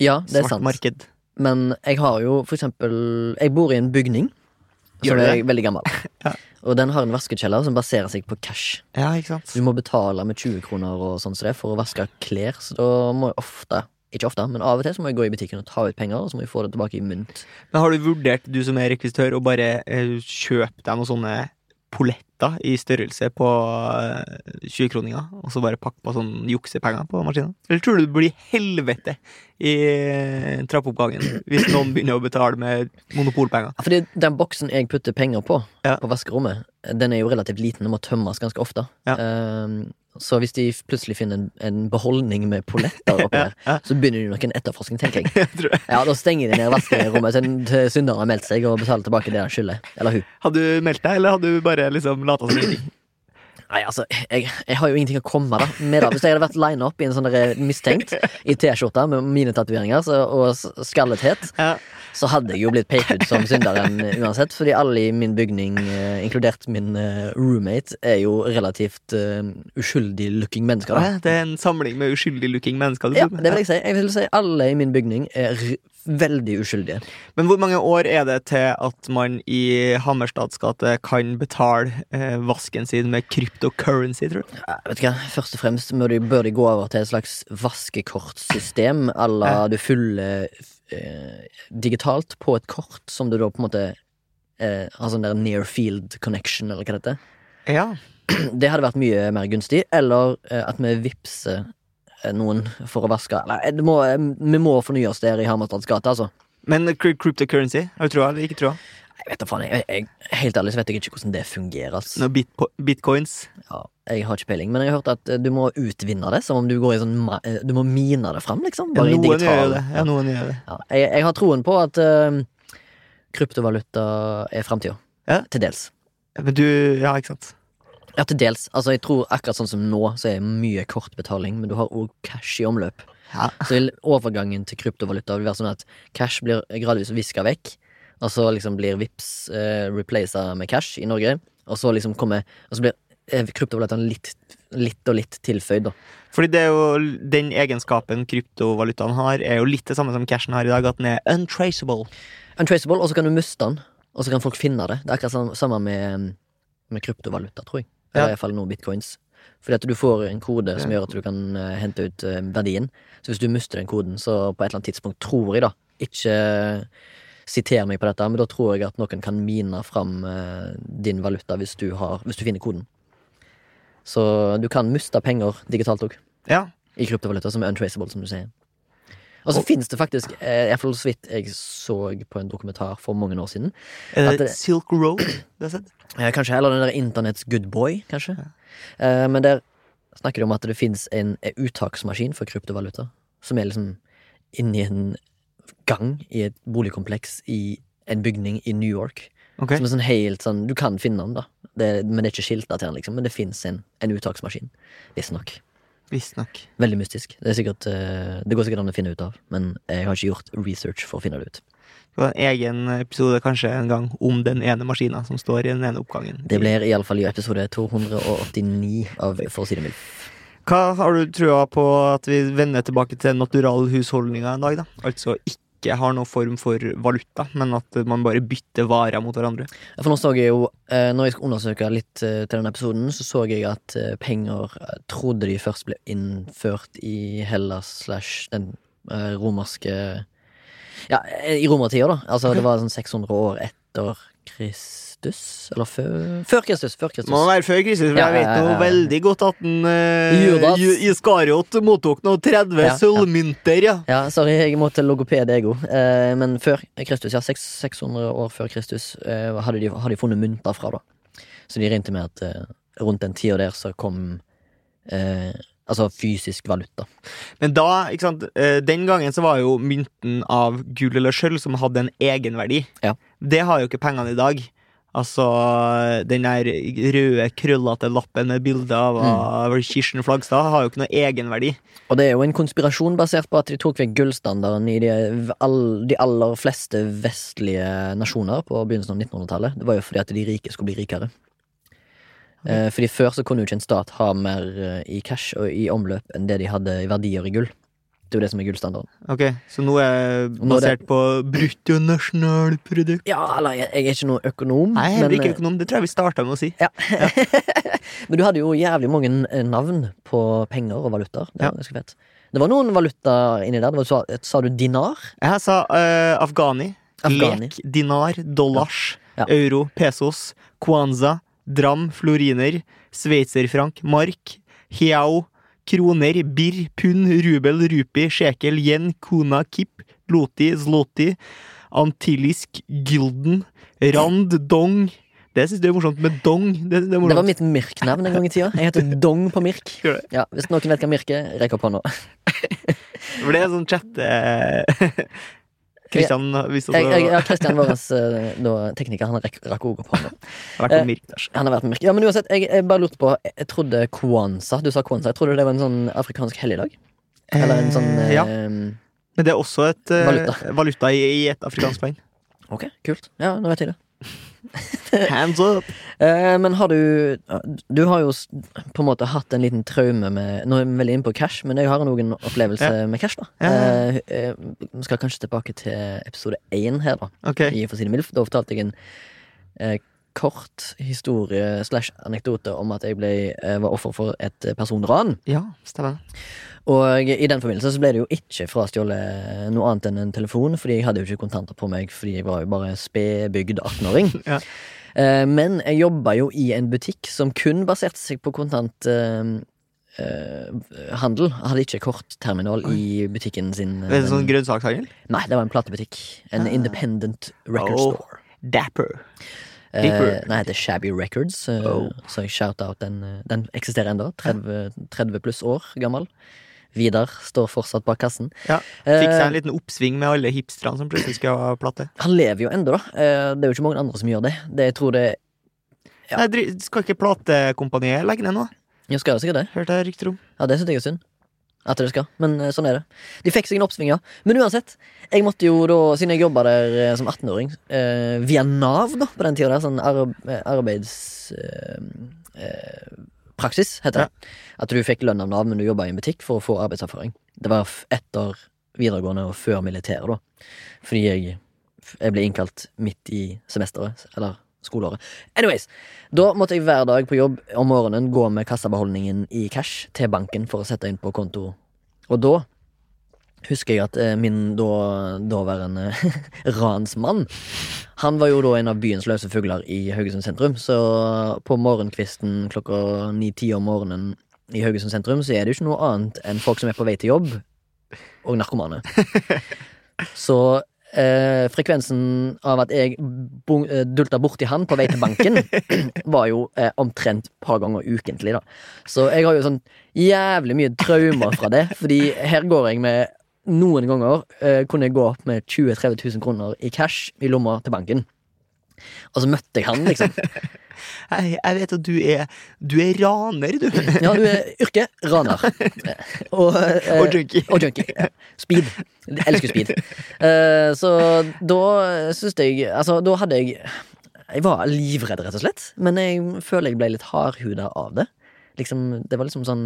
Ja, det er svart sant. marked. Men jeg har jo for eksempel Jeg bor i en bygning Gjør som du er det? veldig gammel. Ja. Og den har en vaskekjeller som baserer seg på cash. Ja, ikke sant? Du må betale med 20 kroner og sånn som det for å vaske klær. Så da må jeg ofte, ikke ofte, men av og til så må jeg gå i butikken og ta ut penger, og så må jeg få det tilbake i mynt. Men har du vurdert, du som er rekvisitør, å bare eh, kjøpe deg noen sånne polletter i størrelse på eh, 20-kroninger, og så bare pakke på sånn juksepenger på maskinen? Eller tror du det blir helvete i eh, trappeoppgangen hvis noen begynner å betale med monopolpenger? Ja, Fordi den boksen jeg putter penger på, Ja. på vaskerommet, den er jo relativt liten og må tømmes ganske ofte. Ja. Ehm, så hvis de plutselig finner en, en beholdning med polletter oppi der, Ja. så begynner de nok en etterforskning, tenker jeg. Jeg. Ja, Da stenger de ned vaskerommet til, til synderen har meldt seg, og betaler tilbake det han skylder. Eller hun. Hadde du meldt deg, eller hadde du bare liksom lata som ingenting? Nei, altså, jeg, jeg har jo ingenting å komme da med. da Hvis jeg hadde vært line up i en sånn der mistenkt i T-skjorte med mine tatoveringer og skallethet, Ja. så hadde jeg jo blitt pekt ut som synderen eh, uansett. Fordi alle i min bygning, eh, inkludert min eh, roommate, er jo relativt uh, uskyldig looking mennesker. da Det er en samling med uskyldig looking mennesker. Du Ja, med. det vil jeg si. Jeg vil si alle i min bygning er veldig uskyldige. Men hvor mange år er det til at man i Hammerstads gate kan betale eh, vasken sin med cryptocurrency, tror du? Ja, Vet du hva, Først og fremst må de, bør de gå over til et slags vaskekortsystem à la eh. du fyller eh, digitalt på et kort som du da på en måte eh, har sånn der near field connection, eller hva det heter. Ja. Det hadde vært mye mer gunstig. Eller eh, at vi vippser noen for å vaske. Nei, det må, eh, vi må fornye oss der i Hammerstads gate, altså. Men cryptocurrency, har du troa eller ikke troa? Jeg vet da faen, jeg, jeg, helt ærlig så vet jeg ikke hvordan det fungerer. Altså. Noen bit bitcoins? Ja, jeg har ikke peiling, men jeg har hørt at eh, du må utvinne det, som om du går i sånn eh, Du må mine det fram, liksom. Bare noen gjør det. Ja, noen gjør det. Ja, jeg, jeg har troen på at uh, kryptovaluta er framtida. Ja. Til dels. Men du Ja, ikke sant? Ja, til dels. Altså, jeg tror akkurat sånn som nå, så er det mye kortbetaling, men du har òg cash i omløp. Ja. Så overgangen til kryptovaluta vil være sånn at cash blir gradvis viska vekk, og så liksom blir Vips eh, replaca med cash i Norge, og så liksom kommer Og så blir eh, kryptovalutaen litt, litt og litt tilføyd, da. Fordi det er jo den egenskapen kryptovalutaen har, er jo litt det samme som cashen har i dag, at den er untraceable. Untraceable, og så kan du miste den, og så kan folk finne det. Det er akkurat samme med, med kryptovaluta, tror jeg. Ja. hvert iallfall noen bitcoins. Fordi at du får en kode som gjør at du kan eh, hente ut eh, verdien. Så hvis du mister den koden, så på et eller annet tidspunkt, tror jeg, da Ikke siter meg på dette, men da tror jeg at noen kan mine fram eh, din valuta hvis du, har, hvis du finner koden. Så du kan miste penger digitalt òg, Ja. i kryptovaluta, som er untraceable, som du sier. Og så finnes det faktisk, eh, iallfall så vidt jeg så på en dokumentar for mange år siden Er det det- Silk Road du har sett? Kanskje Eller den der Internetts good boy, kanskje. Eh, men der snakker de om at det finnes en uttaksmaskin for kryptovaluta. Som er liksom inni en gang i et boligkompleks i en bygning i New York. Okay. Som er sånn helt sånn Du kan finne den, da. Det, men det er ikke skilta til den, liksom. Men det fins en, en uttaksmaskin. Visstnok. Visstnok. Veldig mystisk. Det, er sikkert, eh, det går sikkert an å finne ut av, men jeg har ikke gjort research for å finne det ut. Det var en egen episode kanskje en gang om den ene maskina som står i den ene oppgangen. Det blir iallfall i episode 289 av Forsidemilf. Hva har du trua på at vi vender tilbake til naturalhusholdninga en dag, da? Altså ikke har noen form for valuta, men at man bare bytter varer mot hverandre. For nå så jeg jo, eh, når jeg skulle undersøke litt eh, til denne episoden, så så jeg at eh, penger trodde de først ble innført i Hellas slash den romerske Ja, i romertida, da. Altså det var sånn 600 år etter Kristus? Eller før Før Kristus! Før Kristus. Må være før Kristus, for Ja, jeg vet ja, ja, ja. veldig godt at den uh, Judas. Iskariot mottok nå 30 Ja, ja. sølvmynter, ja. Ja, sorry, jeg må til logoped ego. Eh, men før Kristus, ja, 600 år før Kristus, eh, hadde de, hadde, de funnet mynter fra, da. Så de regnet med at eh, rundt den tida der så kom eh, Altså fysisk valuta. Men da, ikke sant, eh, den gangen så var jo mynten av gull eller sølv som hadde en egenverdi. Ja. Det har jo ikke pengene i dag. Altså den der røde, krøllete lappen med bilde av av Kirsten Flagstad har jo ikke noe egenverdi. Og det er jo en konspirasjon basert på at de tok vekk gullstandarden i de, all, de aller fleste vestlige nasjoner på begynnelsen av 1900-tallet. Det var jo fordi at de rike skulle bli rikere. Eh, fordi før så kunne jo ikke en stat ha mer eh, i cash og i omløp enn det de hadde i verdier i gull. Det er jo det som er gullstandarden. Ok, Så nå er Nå er det- basert på bruttonasjonalprodukt. Ja, eller jeg, jeg er ikke noe økonom, Nei, jeg men, ikke økonom. Det tror jeg vi starta med å si. men du hadde jo jævlig mange eh, navn på penger og valutaer. Det Ja. var ganske fett. Det var noen valutaer inni der. Det var, sa, sa du dinar? Jeg sa uh, afghani, Afghani. lek, dinar, dollars, Ja. euro, pesos, kwanza, dram, floriner, sveitserfrank, mark, hiao, kroner, birr, pund, rubel, rupi, sjekel, yen, kuna, kip, loti, zloti, antillisk, gylden, rand, dong. Det syns du er morsomt med dong. Det, det Det var mitt Mirk-navn en gang i tida. Jeg heter Dong på Mirk. Ja, Hvis noen vet hva Mirk er, rekk opp hånda. For det er sånn chat eh, Kristian visste Jeg, også ja, Kristian vår eh, tekniker, han rakk rakk også opp hånda. eh, Han har vært med Mirk. Ja, men uansett, jeg, jeg bare lurte på Jeg trodde Kwanza Du sa Kwanza. Jeg trodde det var en sånn afrikansk helligdag. Eller en sånn Eh, ja. eh, Men det er også et eh, Valuta. valuta, i, i et afrikansk poeng. Ok, kult. Ja, nå vet jeg det. Hands up! Eh, men har du Du har jo på en måte hatt en liten traume med Nå er vi veldig inne på cash, men jeg har noen opplevelse ja. med cash. da Ja. Eh, eh, Vi skal kanskje tilbake til episode én her, da. Okay. I For MILF. Da fortalte jeg en kort historie slash anekdote om at jeg ble, eh, var offer for et eh, personran. Ja, stemmer. Og i den forbindelse så ble det jo ikke frastjålet noe annet enn en telefon, fordi jeg hadde jo ikke kontanter på meg, fordi jeg var jo bare spedbygd 18-åring. Ja. Eh, Men jeg jobba jo i en butikk som kun baserte seg på kontanthandel. Hadde ikke kortterminal i butikken sin. Det er sånn grønnsakshandel? Nei, det var en platebutikk. En Ah. independent record Oh. store. Dapper. Eh, nei, det er Shabby Records, eh, Oh. så shout-out den. eh, Den eksisterer ennå. 30, 30 pluss år gammel. Vidar står fortsatt bak kassen. Ja. Fikk seg Eh, en liten oppsving med alle hipsterne som plutselig skal ha plate. Han lever jo ennå, da. Eh, Det er jo ikke mange andre som gjør det. det jeg tror det Ja. Nei, skal ikke platekompaniet legge ned nå? Jeg skal jo sikkert det. Hørte jeg rykter om. Ja, det syns jeg er synd. At det skal. Men eh, sånn er det. De fikk seg en oppsving, ja. Men uansett. Jeg måtte jo da, siden jeg jobba der eh, som 18-åring, eh, via Nav da, på den tida der, sånn arbe arbeidspraksis, eh, eh, heter det. At du fikk lønn av Nav, men du jobba i en butikk for å få arbeidserfaring. Det var etter videregående og før militæret, da. Fordi jeg, jeg ble innkalt midt i semesteret, eller skoleåret. Anyways, da måtte jeg hver dag på jobb om morgenen gå med kassabeholdningen i cash til banken for å sette inn på konto. Og da husker jeg at eh, min da, daværende ransmann Han var jo da en av byens løse fugler i Haugesund sentrum. Så på morgenkvisten klokka ni-ti om morgenen i Haugesund sentrum så er det jo ikke noe annet enn folk som er på vei til jobb, og narkomane. Så eh, frekvensen av at jeg eh, dulta borti han på vei til banken, var jo eh, omtrent et par ganger ukentlig, da. Så jeg har jo sånn jævlig mye traumer fra det, fordi her går jeg med noen ganger eh, kunne jeg gå opp med 20 000-30 000 kroner i cash i lomma til banken. Og så møtte jeg han, liksom. Jeg, jeg vet at du er Du er raner, du. Ja, du er yrke raner. Og, eh, Og junkie. Og junkie. ja. Speed. Jeg elsker speed. Eh, så da syns jeg Altså, da hadde jeg Jeg var livredd, rett og slett. Men jeg føler jeg ble litt hardhuda av det. Liksom, det var liksom sånn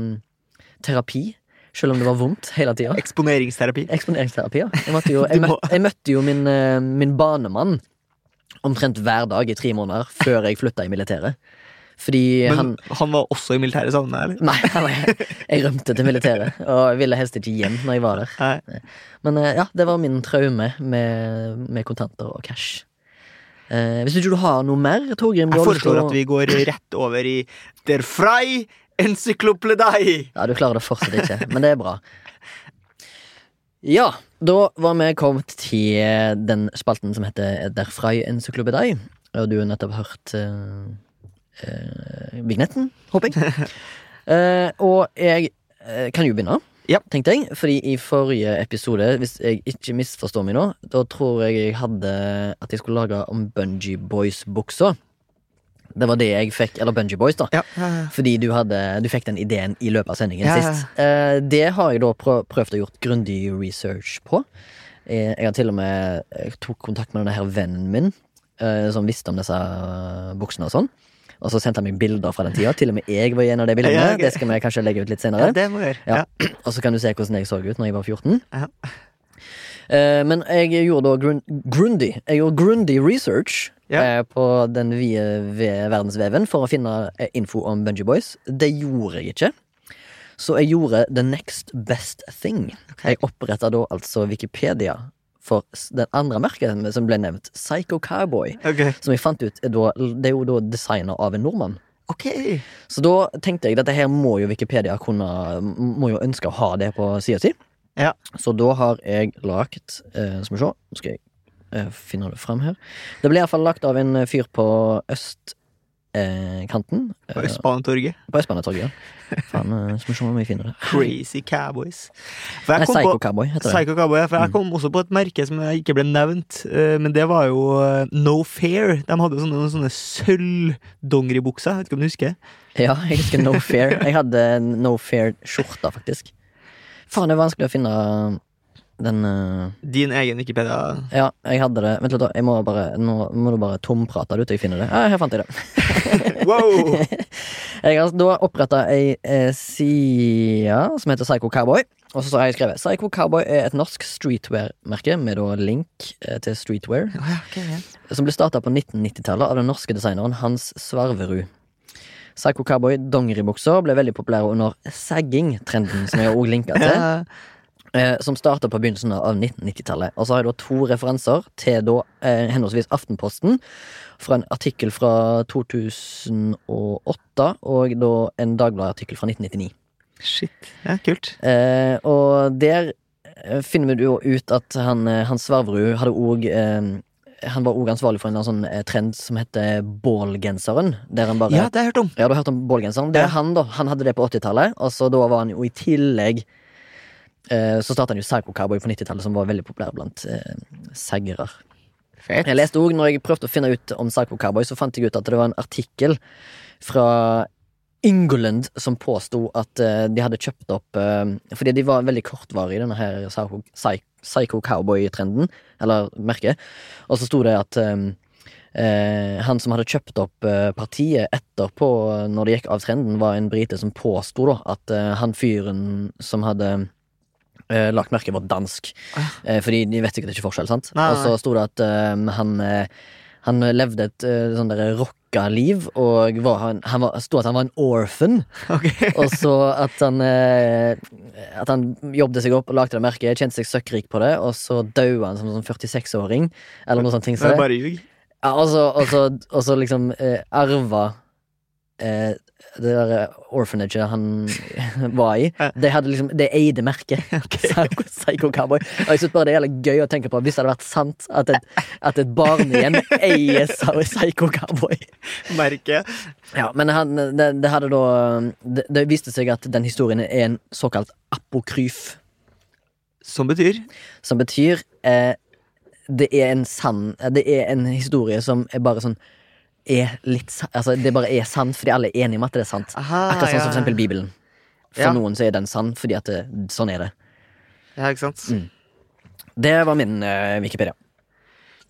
terapi. Selv om det var vondt hele tida. Eksponeringsterapi. Eksponeringsterapi, ja. Jeg, jo, jeg, møtte, jeg møtte jo min, eh, min banemann omtrent hver dag i tre måneder før jeg flytta i militæret. Fordi Men han han, var også i militæret sammen eller? Nei, nei, jeg rømte til militæret, og jeg ville helst ikke hjem når jeg var der. Nei. Men eh, ja, det var min traume med, med kontanter og cash. Eh, hvis ikke du har noe mer, Torgrim Jeg foreslår at vi går rett over i Der Frei Encyklopledei. Ja, du klarer det fortsatt ikke, men det er bra. Ja, da var vi kommet til den spalten som heter Derfrei encyklopedei. Og du har nettopp hørt uh, vignetten, håper jeg. Uh, og jeg eh, kan jo begynne, Ja. tenkte jeg. Fordi i forrige episode, hvis jeg ikke misforstår meg nå, da tror jeg jeg hadde at jeg skulle lage om Bungee Boys-buksa. Det var det jeg fikk, eller Bungee Boys, da. Ja, ja, ja. Fordi du, hadde, du fikk den ideen i løpet av sendingen Ja, ja, ja. sist. Eh, det har jeg da prøvd å gjort grundig research på. Eh, jeg har til og med jeg tok kontakt med denne her vennen min, eh, som visste om disse eh, buksene og sånn. Og så sendte han meg bilder fra den tida. Til og med jeg var i en av de bildene. Ja. Det skal vi kanskje legge ut litt ja, senere. det må vi gjøre. Ja. Ja. Og så kan du se hvordan jeg så ut når jeg var 14. Ja. Eh, men jeg gjorde da grun Jeg gjorde grundig research Ja. eh, på den vide verdensveven for å finne eh, info om Bungee Boys. Det gjorde jeg ikke. Så jeg gjorde the next best thing. Okay. Jeg oppretta da altså Wikipedia for den andre merket som ble nevnt, Psycho Cowboy. Okay. Som jeg fant ut Det er jo da designa av en nordmann. Ok. Så da tenkte jeg dette her må jo Wikipedia kunne Må jo ønske å ha det på sida si. Ja. Så da har jeg lagt eh, Skal vi se, nå skal jeg eh, finner det fram her. Det ble iallfall lagt av en fyr på østkanten. Eh, På eh, Østbanetorget. på Østbanetorget. ja. Faen, eh, skal vi se om vi finner det. Crazy Cowboys. For Nei, jeg Psycho på Cowboy heter det. Psycho Cowboy, ja, for jeg Mm. kom også på et merke som ikke ble nevnt, eh, men det var jo eh, No Fair. De hadde jo sånne, sånne sølvdongeribukser, vet ikke om du husker? Ja, jeg husker No Fair. Jeg hadde No Fair-skjorta, faktisk. Faen, det er vanskelig å finne den uh... Din egen Wikipedia. Ja, jeg hadde det. Vent litt. Jeg må bare, nå må du bare tomprate det ut til jeg finner det. Ja, her fant jeg det. Wow! Jeg har da oppretta ei eh, side som heter Psycho Cowboy. Og så har jeg skrevet Psycho Cowboy er et norsk streetwear-merke med da link eh, til streetwear, Oh, ja, okay, ja. som ble starta på 1990-tallet av den norske designeren Hans Svarverud. Psycho Cowboy dongeribukser ble veldig populære under sagging-trenden, som jeg også linka til. Ja. eh, som starta på begynnelsen av 1990-tallet. Og så har jeg da to referanser til da eh, henholdsvis Aftenposten, fra en artikkel fra 2008, og da en Dagbladet-artikkel fra 1999. Shit. Ja, kult. Eh, og der eh, finner vi jo ut at han, eh, Hans Svarverud hadde òg Han var òg ansvarlig for en sånn trend som heter bålgenseren. Der han bare Ja, det har jeg hørt om. ja, du har hørt om bålgenseren? Det Ja. er han, da. Han hadde det på 80-tallet, og så da var han jo i tillegg Så starta han jo Psycho Cowboy på 90-tallet, som var veldig populær blant eh, seggere. Jeg leste også, når jeg prøvde å finne ut om Psycho Cowboy, så fant jeg ut at det var en artikkel fra England som påsto at eh, de hadde kjøpt opp eh, Fordi de var veldig kortvarige, denne her Psycho, Psycho Cowboy-trenden, eller merket. Og så sto det at eh, eh, han som hadde kjøpt opp eh, partiet etterpå, når det gikk av trenden, var en brite som påsto at eh, han fyren som hadde eh, lagt merket, var dansk. uh, Eh, fordi de vet sikkert ikke forskjell, sant? Nei, Og så sto det at uh, han han levde et sånn der rocka liv, og var, han, han var, sto at han var en orphan. Okay. Og så at han eh, At han jobbet seg opp og lagde det merket, tjente seg søkkrik på det, og så døde han som sånn 46-åring, eller noe sånt. ting bare ljug. Ja, og så liksom eh, arva eh, det der orphanaget han var i. Det hadde liksom Det eide merket. Psycho, Psycho Cowboy. Og jeg synes bare det er gøy å tenke på hvis det hadde vært sant at et, at et barnehjem eier Psycho Cowboy. Merke. Ja, men han, det, det hadde da det, det viste seg at den historien er en såkalt apokryf. Som betyr Som betyr eh, Det er en sann Det er en historie som er bare sånn Er litt Altså, det bare er sant fordi alle er enige om at det er sant. Aha, Akkurat sånn som for eksempel Bibelen. For Ja. noen så er den sann fordi at det, sånn er det. Ja, ikke sant? Mm. Det var min uh, Wikipedia.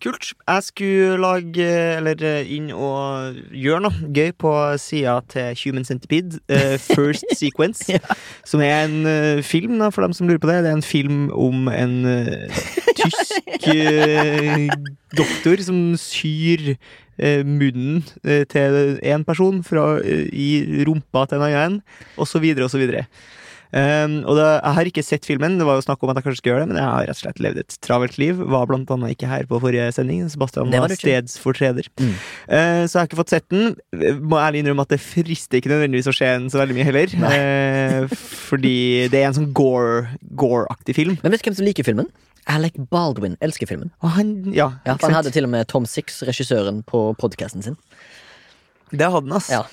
Kult. Jeg skulle lage, eller eh, inn og gjøre noe gøy på sida til Human Centipede. uh, First Sequence. Ja. Som er en uh, film, da, for dem som lurer på det. Det er en film om en uh, tysk doktor som syr munnen til én person fra, i rumpa til en annen, og så videre og så videre. Um, og det, Jeg har ikke sett filmen, det var jo snakk om at jeg kanskje skulle gjøre det, men jeg har rett og slett levd et travelt liv. Var blant annet ikke her på forrige sending. Sebastian var var stedsfortreder. Mm. Uh, så jeg har ikke fått sett den. Må ærlig innrømme at det frister ikke nødvendigvis å se den så veldig mye heller. Uh, fordi det er en sånn gore- gore-aktig film. Men vet du hvem som liker filmen? Alec Baldwin elsker filmen. Han, ja, Ja, Han hadde til og med Tom Six, regissøren, på podkasten sin. Det hadde han, ass. Ja.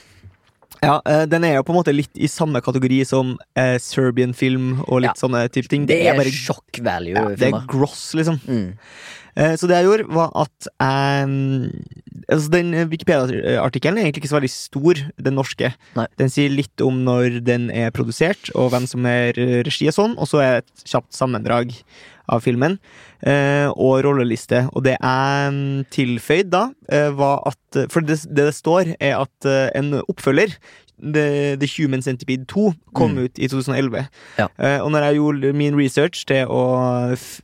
Ja, eh, Den er jo på en måte litt i samme kategori som eh, Serbian film og litt Ja. sånne type ting. Det er bare shock ja, det er gross, liksom. Mm. Eh, Så det jeg gjorde, var at eh, altså Den Wikipedia-artikkelen er egentlig ikke så veldig stor, den norske. Nei. Den sier litt om når den er produsert, og hvem som er regi og sånn, og så er det et kjapt sammendrag av filmen. eh, Og rolleliste. Og det jeg tilføyd da, eh, var at For det det, står, er at eh, en oppfølger The, The Human Centipede 2 kom Mm. ut i 2011. Ja. Uh, og når jeg gjorde min research til å,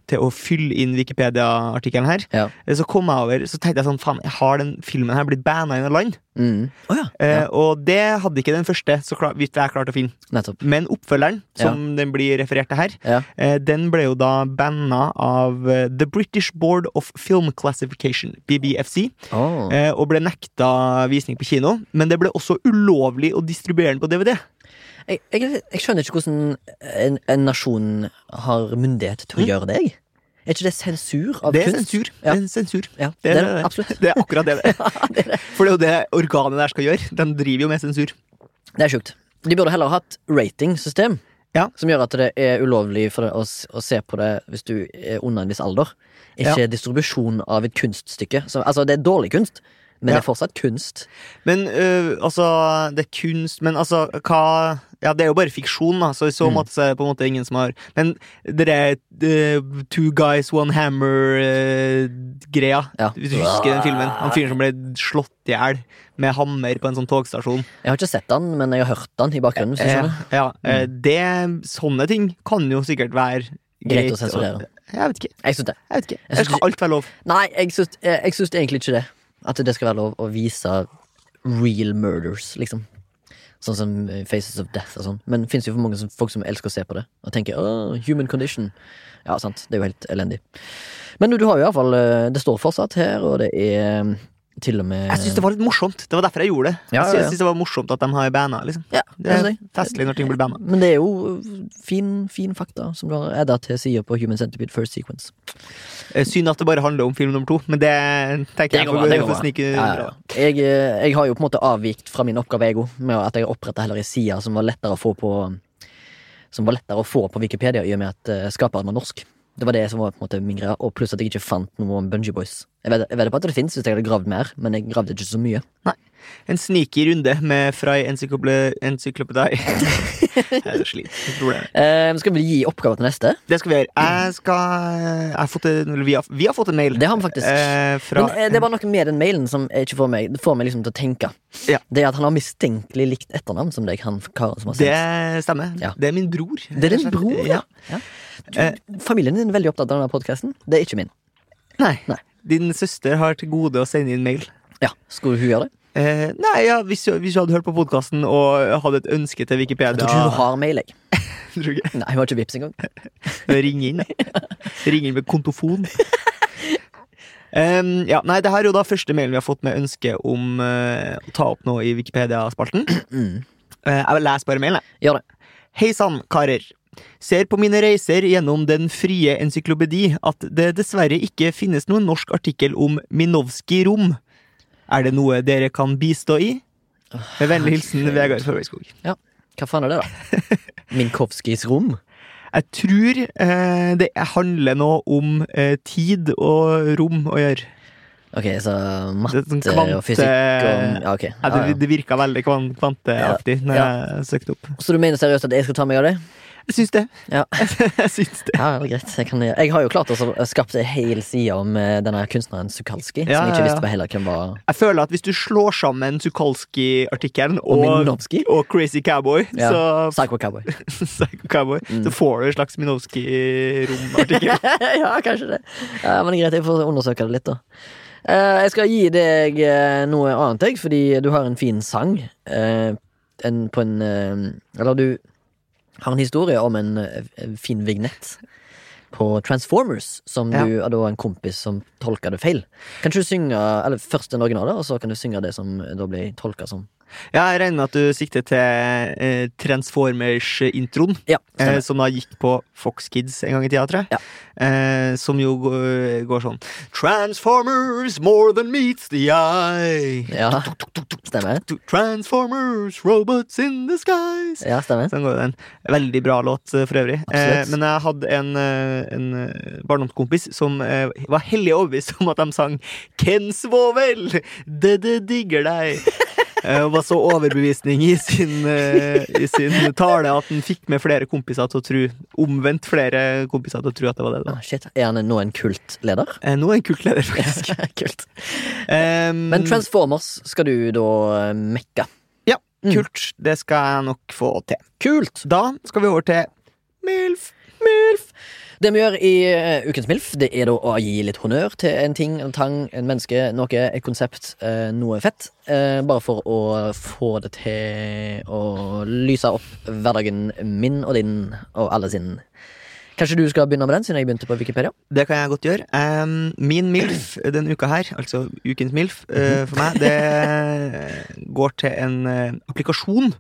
til å fylle inn Wikipedia-artikkelen her, Ja. eh, så kom jeg over Så tenkte jeg sånn, faen, har den filmen her blitt banna i noe land? Mm. Oh, ja. Uh. Og det hadde ikke den første, så klar, vidt jeg klarte å finne. Nettopp. Men oppfølgeren, som den blir referert til her, eh, den ble jo da banna av The British Board of Film Classification, BBFC, oh. og ble nekta visning på kino. Men det ble også ulovlig å distribuere den på DVD. Jeg, jeg, jeg skjønner ikke hvordan en, en nasjon har myndighet til å gjøre det. jeg. Er ikke det sensur av Mm. Det er kunst? sensur. Ja. Det er sensur. Ja, Det er, det er det. Det er akkurat det det er. For det er jo det organet der skal gjøre. Den driver jo med sensur. Det er sjukt. De burde heller hatt ratingsystem. Ja. Som gjør at det er ulovlig for deg å, å se på det hvis du er under en viss alder. Ikke distribusjon av et kunststykke. Så, altså, det er dårlig kunst, men Ja. det er fortsatt kunst. Men øh, altså, det er kunst Men altså, hva Ja, det er jo bare fiksjon, da, så i så Mm. måte så er det på en måte ingen som har Men det er uh, Two Guys, One Hammer-greia. Ja. Hvis du husker den filmen. Han fyren som ble slått i hjel med hammer på en sånn togstasjon. Jeg har ikke sett den, men jeg har hørt den i bakgrunnen. Eh, ja, eh, det, sånne ting kan jo sikkert være Greit greit. å sensurere. Jeg vet ikke. Jeg synes det. Jeg vet ikke. Jeg Eller skal alt være lov? Nei, jeg syns egentlig ikke det. At det skal være lov å vise real murders, liksom. Sånn som eh, Faces of Death og sånn. Men det fins jo for mange som, folk som elsker å se på det og tenker åh, human condition. Ja, sant. Det er jo helt elendig. Men du, du har jo iallfall Det står fortsatt her, og det er til og med Jeg syns det var litt morsomt. Det var derfor jeg gjorde det. Ja, Jeg ja, syns det var morsomt at de har banda. Liksom. Ja, Det er festlig når ting blir banda. Men det er jo fin, fin fakta som du har edda til sida på Human Centipede First Sequence. Eh, Synd at det bare handler om film nummer to, men det tenker jeg det går får bra. Ja, ja, ja. Jeg, eh, jeg har jo på en måte avvikt fra min oppgave ego med at jeg har oppretta heller ei side som var lettere å få på Som var lettere å få på Wikipedia i og med at eh, skaperen var norsk. Det var det som var på en måte min greie, og pluss at jeg ikke fant noe om Bungee Boys. Jeg vet på at det fins hvis jeg hadde gravd mer, men jeg gravde ikke så mye. En sneaky runde med Frei encyklopedi... Jeg er sliten. Problem. Eh, skal vi gi oppgave til neste? Det skal vi gjøre. Jeg skal jeg har fått en, vi, har, vi har fått en mail. Det har vi faktisk. Uh, fra Men eh, det var noe med den mailen som ikke får meg Det får meg liksom til å tenke. Ja. Det er at han har mistenkelig likt etternavn som deg, han karen som har sendt. Det stemmer. Ja. Det er min bror. Det er din bror, ja. ja. Du, familien din er veldig opptatt av denne podkasten. Det er ikke min. Nei. Nei. Din søster har til gode å sende inn mail. Ja, Skulle hun gjøre det? Eh, nei, ja, hvis, du- hvis du hadde hørt på podkasten og hadde et ønske til Wikipedia Jeg tror ikke hun har mail. jeg Tror ikke? Nei, hun har ikke Vipps engang. Ring inn. Ring inn med kontofon. Um, ja, nei, det her er jo da første mailen vi har fått med ønske om uh, å ta opp noe i Wikipedia-spalten. Mm. Uh, jeg vil lese bare mailen. jeg. Gjør det. Hei sann, karer. Ser på mine reiser gjennom Den frie encyklopedi at det dessverre ikke finnes noen norsk artikkel om Minovskij rom. Er det noe dere kan bistå i? Med vennlig hilsen Vegard Førveiskog. Hva faen er det, da? Minkowskis rom? Jeg tror eh, det handler noe om eh, tid og rom å gjøre. Ok, så matte er sånn kvante- og fysikk og Ja, ok. Ja, Ja, det, ja. det virka veldig kvan- kvanteaktig når Ja. jeg søkte opp. Så du mener seriøst at jeg skal ta meg av det? Jeg syns det. Ja. jeg syns det. Ja, det greit. Jeg, kan, jeg har jo klart å skape en hel side om eh, denne kunstneren Sukalski, Ja, som jeg ikke visste hva heller hvem var. Jeg føler at hvis du slår sammen Sukalski-artikkelen Og og, og Crazy Cowboy, Ja. så, Psycho Cowboy. Psycho Cowboy Mm. så får du en slags Minovskij-rom-artikkel. ja, kanskje det. Ja, men det greit, jeg får undersøke det litt, da. Uh, jeg skal gi deg uh, noe annet, jeg, fordi du har en fin sang. Uh, en, på en Eller du har en historie om en, eh, en fin vignett på Transformers, som Ja. du er en kompis som tolka det feil. Kan ikke du synge eller først den originale, og så kan du synge det som da blir tolka som jeg regner med at du sikter til eh, Transformers-introen. Ja, Eh, som da gikk på Fox Kids en gang i tida, tror jeg. Ja. Eh, som jo går, går sånn Transformers more than meets the eye. Ja, stemmer. Transformers, robots in the skies. Ja, stemmer. Sånn går den. Veldig bra låt eh, for øvrig. Eh, men jeg hadde en, eh, en barndomskompis som var hellig overbevist om at de sang Ken Svovel, det det digger deg. Eh, Og var så overbevisning i sin, eh, i sin tale at han fikk med flere kompiser til å tro Omvendt flere kompiser til å tro at det var det. da. Ah, shit, Er han nå en kultleder? Eh, Nå er han kultleder, faktisk. Kult. Um, Men Transformers skal du da mekke. Ja, Mm. kult. Det skal jeg nok få til. Kult! Da skal vi over til MILF. MILF. Det vi gjør i eh, Ukens MILF, det er da å gi litt honnør til en ting, en tang, en menneske, noe, et konsept, eh, noe fett. Eh, bare for å få det til å lyse opp hverdagen min og din og alle sin. Kanskje du skal begynne med den, siden jeg begynte på Wikipedia? Det kan jeg godt gjøre. Um, min MILF denne uka her, altså ukens MILF uh, for meg, det går til en uh, applikasjon.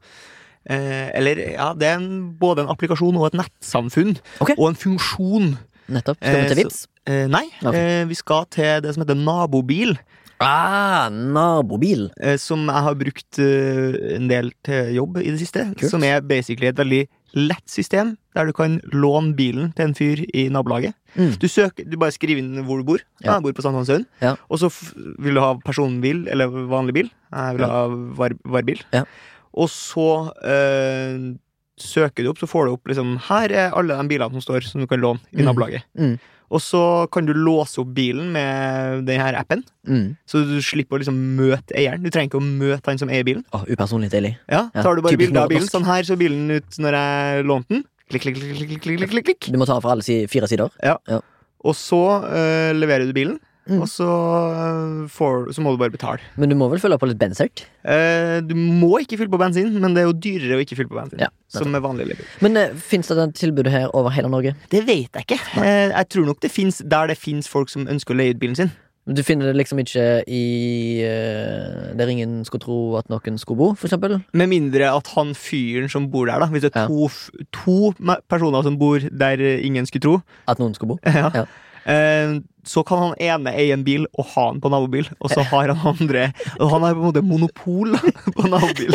Eh, eller ja, det er en, både en applikasjon og et nettsamfunn. Okay. Og en funksjon. Nettopp. Skal vi Eh, til så- Eh, nei, okay. eh, vi skal til det som heter nabobil. Ah, nabobil. eh, som jeg har brukt eh, en del til jobb i det siste. Kult. Som er basically et veldig lett system, der du kan låne bilen til en fyr i nabolaget. Mm. Du, søker, du bare skriver inn hvor du bor. Ja. Jeg bor på Sankthanshaugen. Ja. Og så vil du ha personbil eller vanlig bil. Jeg vil ha var varbil. Ja. Og så eh, søker du opp, så får du opp liksom Her er alle de bilene som står, som du kan låne i Mm. nabolaget. Mm. Og så kan du låse opp bilen med denne appen, Mm. så du slipper å liksom møte eieren. Du trenger ikke å møte han som eier bilen. Åh, upersonlig deilig. Ja, Ja, Tar du bare bilde av bilen. Sånn her så bilen ut når jeg lånte den. Klikk, klikk, klik, klikk, klikk, klikk. Du må ta for alle si fire sider. Og så eh, leverer du bilen, Mm. og så, eh, får, så må du bare betale. Men du må vel følge på litt bensert? Eh, du må ikke fylle på bensin, men det er jo dyrere å ikke fylle på bensin. Ja, som med vanlig leiebil. Men eh, fins det tilbudet tilbud her over hele Norge? Det vet jeg ikke. Eh, jeg tror nok det fins der det fins folk som ønsker å leie ut bilen sin. Du finner det liksom ikke i uh, Der ingen skulle tro at noen skulle bo, for eksempel? Med mindre at han fyren som bor der, da Hvis det er to, ja. to personer som bor der ingen skulle tro, At noen skulle bo? ja. Ja. Eh, så kan han ene eie en bil og ha den på nabobil, og så har han andre Og han har på en måte monopol på nabobil.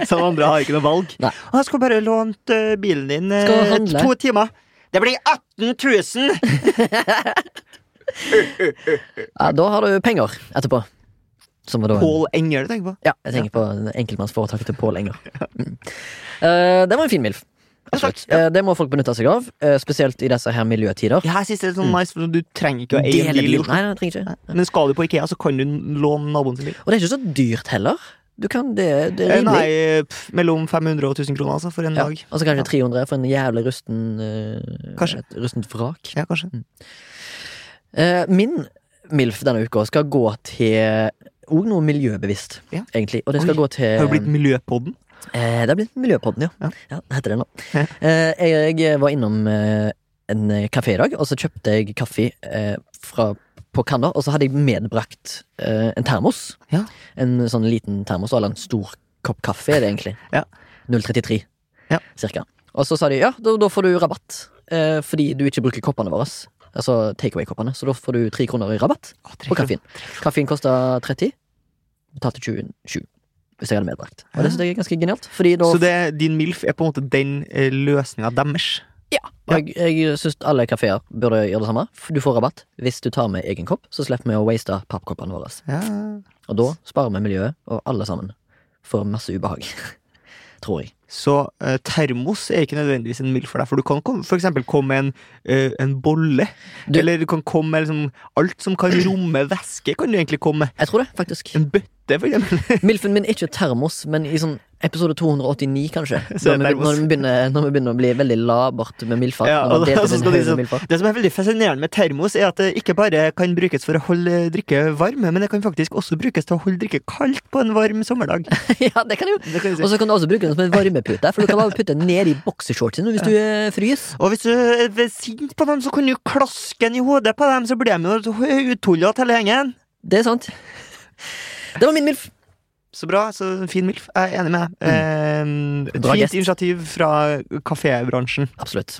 Så han andre har ikke noe valg. Nei. Jeg skal bare lånt eh, bilen din eh, to timer. Det blir 18 000! Ja, da har du penger etterpå. Som var da Pål Enger du tenker på? Ja, jeg tenker på enkeltmannsforetaket til Pål Enger. Mm. Eh, det var en fin MILF. Absolutt. ja. Eh, det må folk benytte seg av, eh, spesielt i disse her miljøtider. Ja, jeg synes det er sånn nice, for du trenger ikke å eie en bil i. Oslo. Men skal du på Ikea, så kan du låne naboen sin bil. Og det er ikke så dyrt heller. Du kan, det, det er Eh, rimelig. Nei, pff, mellom 500 og 1000 kroner altså, for en Ja. dag. Og så kanskje 300 for en jævlig rusten uh, Kanskje. Et rustent vrak. Ja, kanskje. Eh, min MILF denne uka skal gå til òg noe miljøbevisst, Ja. egentlig. Og det skal Oi, gå til Har du blitt Miljøpodden? Eh, Det har blitt Miljøpodden, ja. Ja. ja. det heter det nå. Eh, jeg var innom eh, en kafé i dag, og så kjøpte jeg kaffe eh, fra, på kanna, og så hadde jeg medbrakt eh, en termos. Ja. En sånn liten termos, eller en stor kopp kaffe er det egentlig. Ja. 033, Ja. cirka. Og så sa de ja, da, da får du rabatt, eh, fordi du ikke bruker koppene våre. Altså takeaway-koppene, så da får du tre kroner i rabatt Å, på kroner. kaffen. Kaffen kosta 30, betalte 27 hvis jeg hadde medbrakt. Og det synes jeg er ganske genialt, da Så det, din MILF er på en måte den eh, løsninga deres? Ja, jeg, jeg syns alle kafeer burde gjøre det samme. Du får rabatt hvis du tar med egen kopp, så slipper vi å waste pappkoppene våre. Ja. Og da sparer vi miljøet, og alle sammen får masse ubehag. Tror jeg. Så eh, termos er ikke nødvendigvis en mild for deg, for du kan komme, for eksempel komme med en, eh, en bolle. Du- Eller du kan komme med liksom, alt som kan romme væske, kan du egentlig komme med. Jeg tror det, faktisk. En bøtte, for eksempel. Milfen min er ikke termos, men i sånn episode 289, kanskje. Når vi, når, vi begynner, når vi begynner å bli veldig labert med mildfart. Ja, når og vi da- deler så inn skal de høyre sånn-. Det som er veldig fascinerende med termos, er at det ikke bare kan brukes for å holde drikke varme, men det kan faktisk også brukes til å holde drikke kaldt på en varm sommerdag. ja, det kan kan si. Og så kan du også bruke den som en varmepute, for du kan bare putte den ned i boksershortsen hvis du eh, fryser. Og hvis du er sint på dem, så kan du klaske den i hodet på dem, så blir de jo uttullete hele gjengen. Det er sant. Det var min milf. Så bra. så Fin MILF. Jeg er enig med deg. Eh, et fint initiativ fra kafébransjen. Absolutt.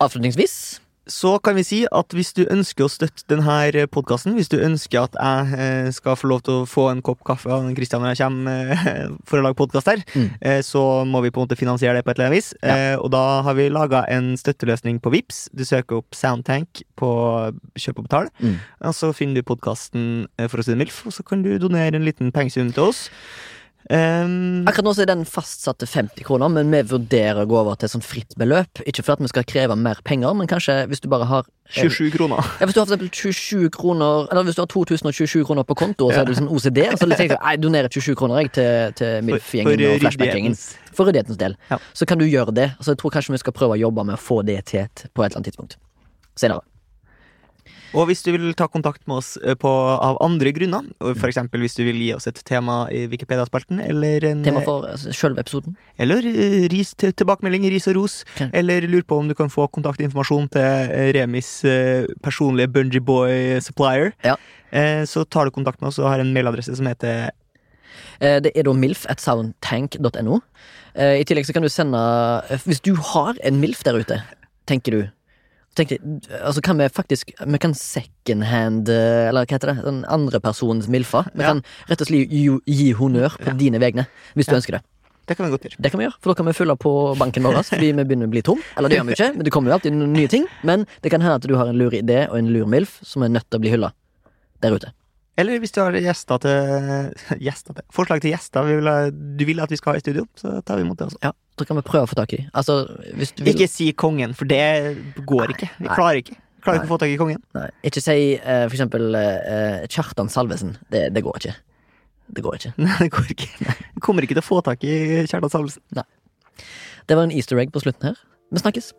Avslutningsvis Så kan vi si at hvis du ønsker å støtte denne podkasten, hvis du ønsker at jeg eh, skal få lov til å få en kopp kaffe av Kristian når jeg kommer eh, for å lage podkast her, Mm. eh, så må vi på en måte finansiere det på et eller annet vis. Ja. Og da har vi laga en støtteløsning på Vips Du søker opp Soundtank på Kjøp og betal, Mm. og så finner du podkasten For å si det mildt, og så kan du donere en liten pengesum til oss. Um, Akkurat nå så er den fastsatt til 50 kroner, men vi vurderer å gå over til sånn fritt beløp. Ikke for at vi skal kreve mer penger, men kanskje hvis du bare har 27 kroner. Ja, Hvis du har for eksempel 27 kroner Eller hvis du har 2027 kroner på konto, og så er du sånn OCD, så tenker jeg jeg donerer 27 kroner jeg til, til MILF-gjengen og Flashback-gjengen. For ryddighetens del. Ja. Så kan du gjøre det. Så jeg tror kanskje vi skal prøve å jobbe med å få det til på et eller annet tidspunkt. Senere. Og hvis du vil ta kontakt med oss eh, på, av andre grunner, f.eks. hvis du vil gi oss et tema i Wikipedia-spalten, eller en Tema for altså, selve episoden. Eller eh, ris tilbakemelding, ris og ros. Okay. Eller lurer på om du kan få kontaktinformasjon til eh, Remis eh, personlige Bungee Boy supplier. Ja. Eh, så tar du kontakt med oss og har en mailadresse som heter Eh, Det er da milf at soundtank.no. Eh, I tillegg så kan du sende eh, Hvis du har en milf der ute, tenker du tenker, altså kan vi faktisk Vi kan secondhand eh, Eller hva heter det? Den andre personens milfa Vi Ja. kan rett og slett gi, gi honnør på dine vegne, hvis du Ja. ønsker det. Det kan vi godt gjøre. Det kan vi gjøre, for da kan vi fylle på banken vår fordi vi begynner å bli tom. Eller det gjør vi ikke, men det kommer jo alltid nye ting. Men det kan hende at du har en lur idé og en lur milf som er nødt til å bli hylla der ute. Eller hvis du har gjester til, gjester til Forslag til gjester vi vil ha, du vil at vi skal ha i studio, så tar vi imot det også. Ja, Da kan vi prøve å få tak i. Altså, hvis du vil Ikke si kongen, for det går ikke. Vi Nei. klarer ikke. Klarer ikke å få tak i kongen. Nei, ikke si uh, for eksempel uh, Kjartan Salvesen. Det, det går ikke. Det går ikke. Nei, det går ikke. Kommer ikke til å få tak i Kjartan Salvesen. Det var en easter egg på slutten her. Vi snakkes.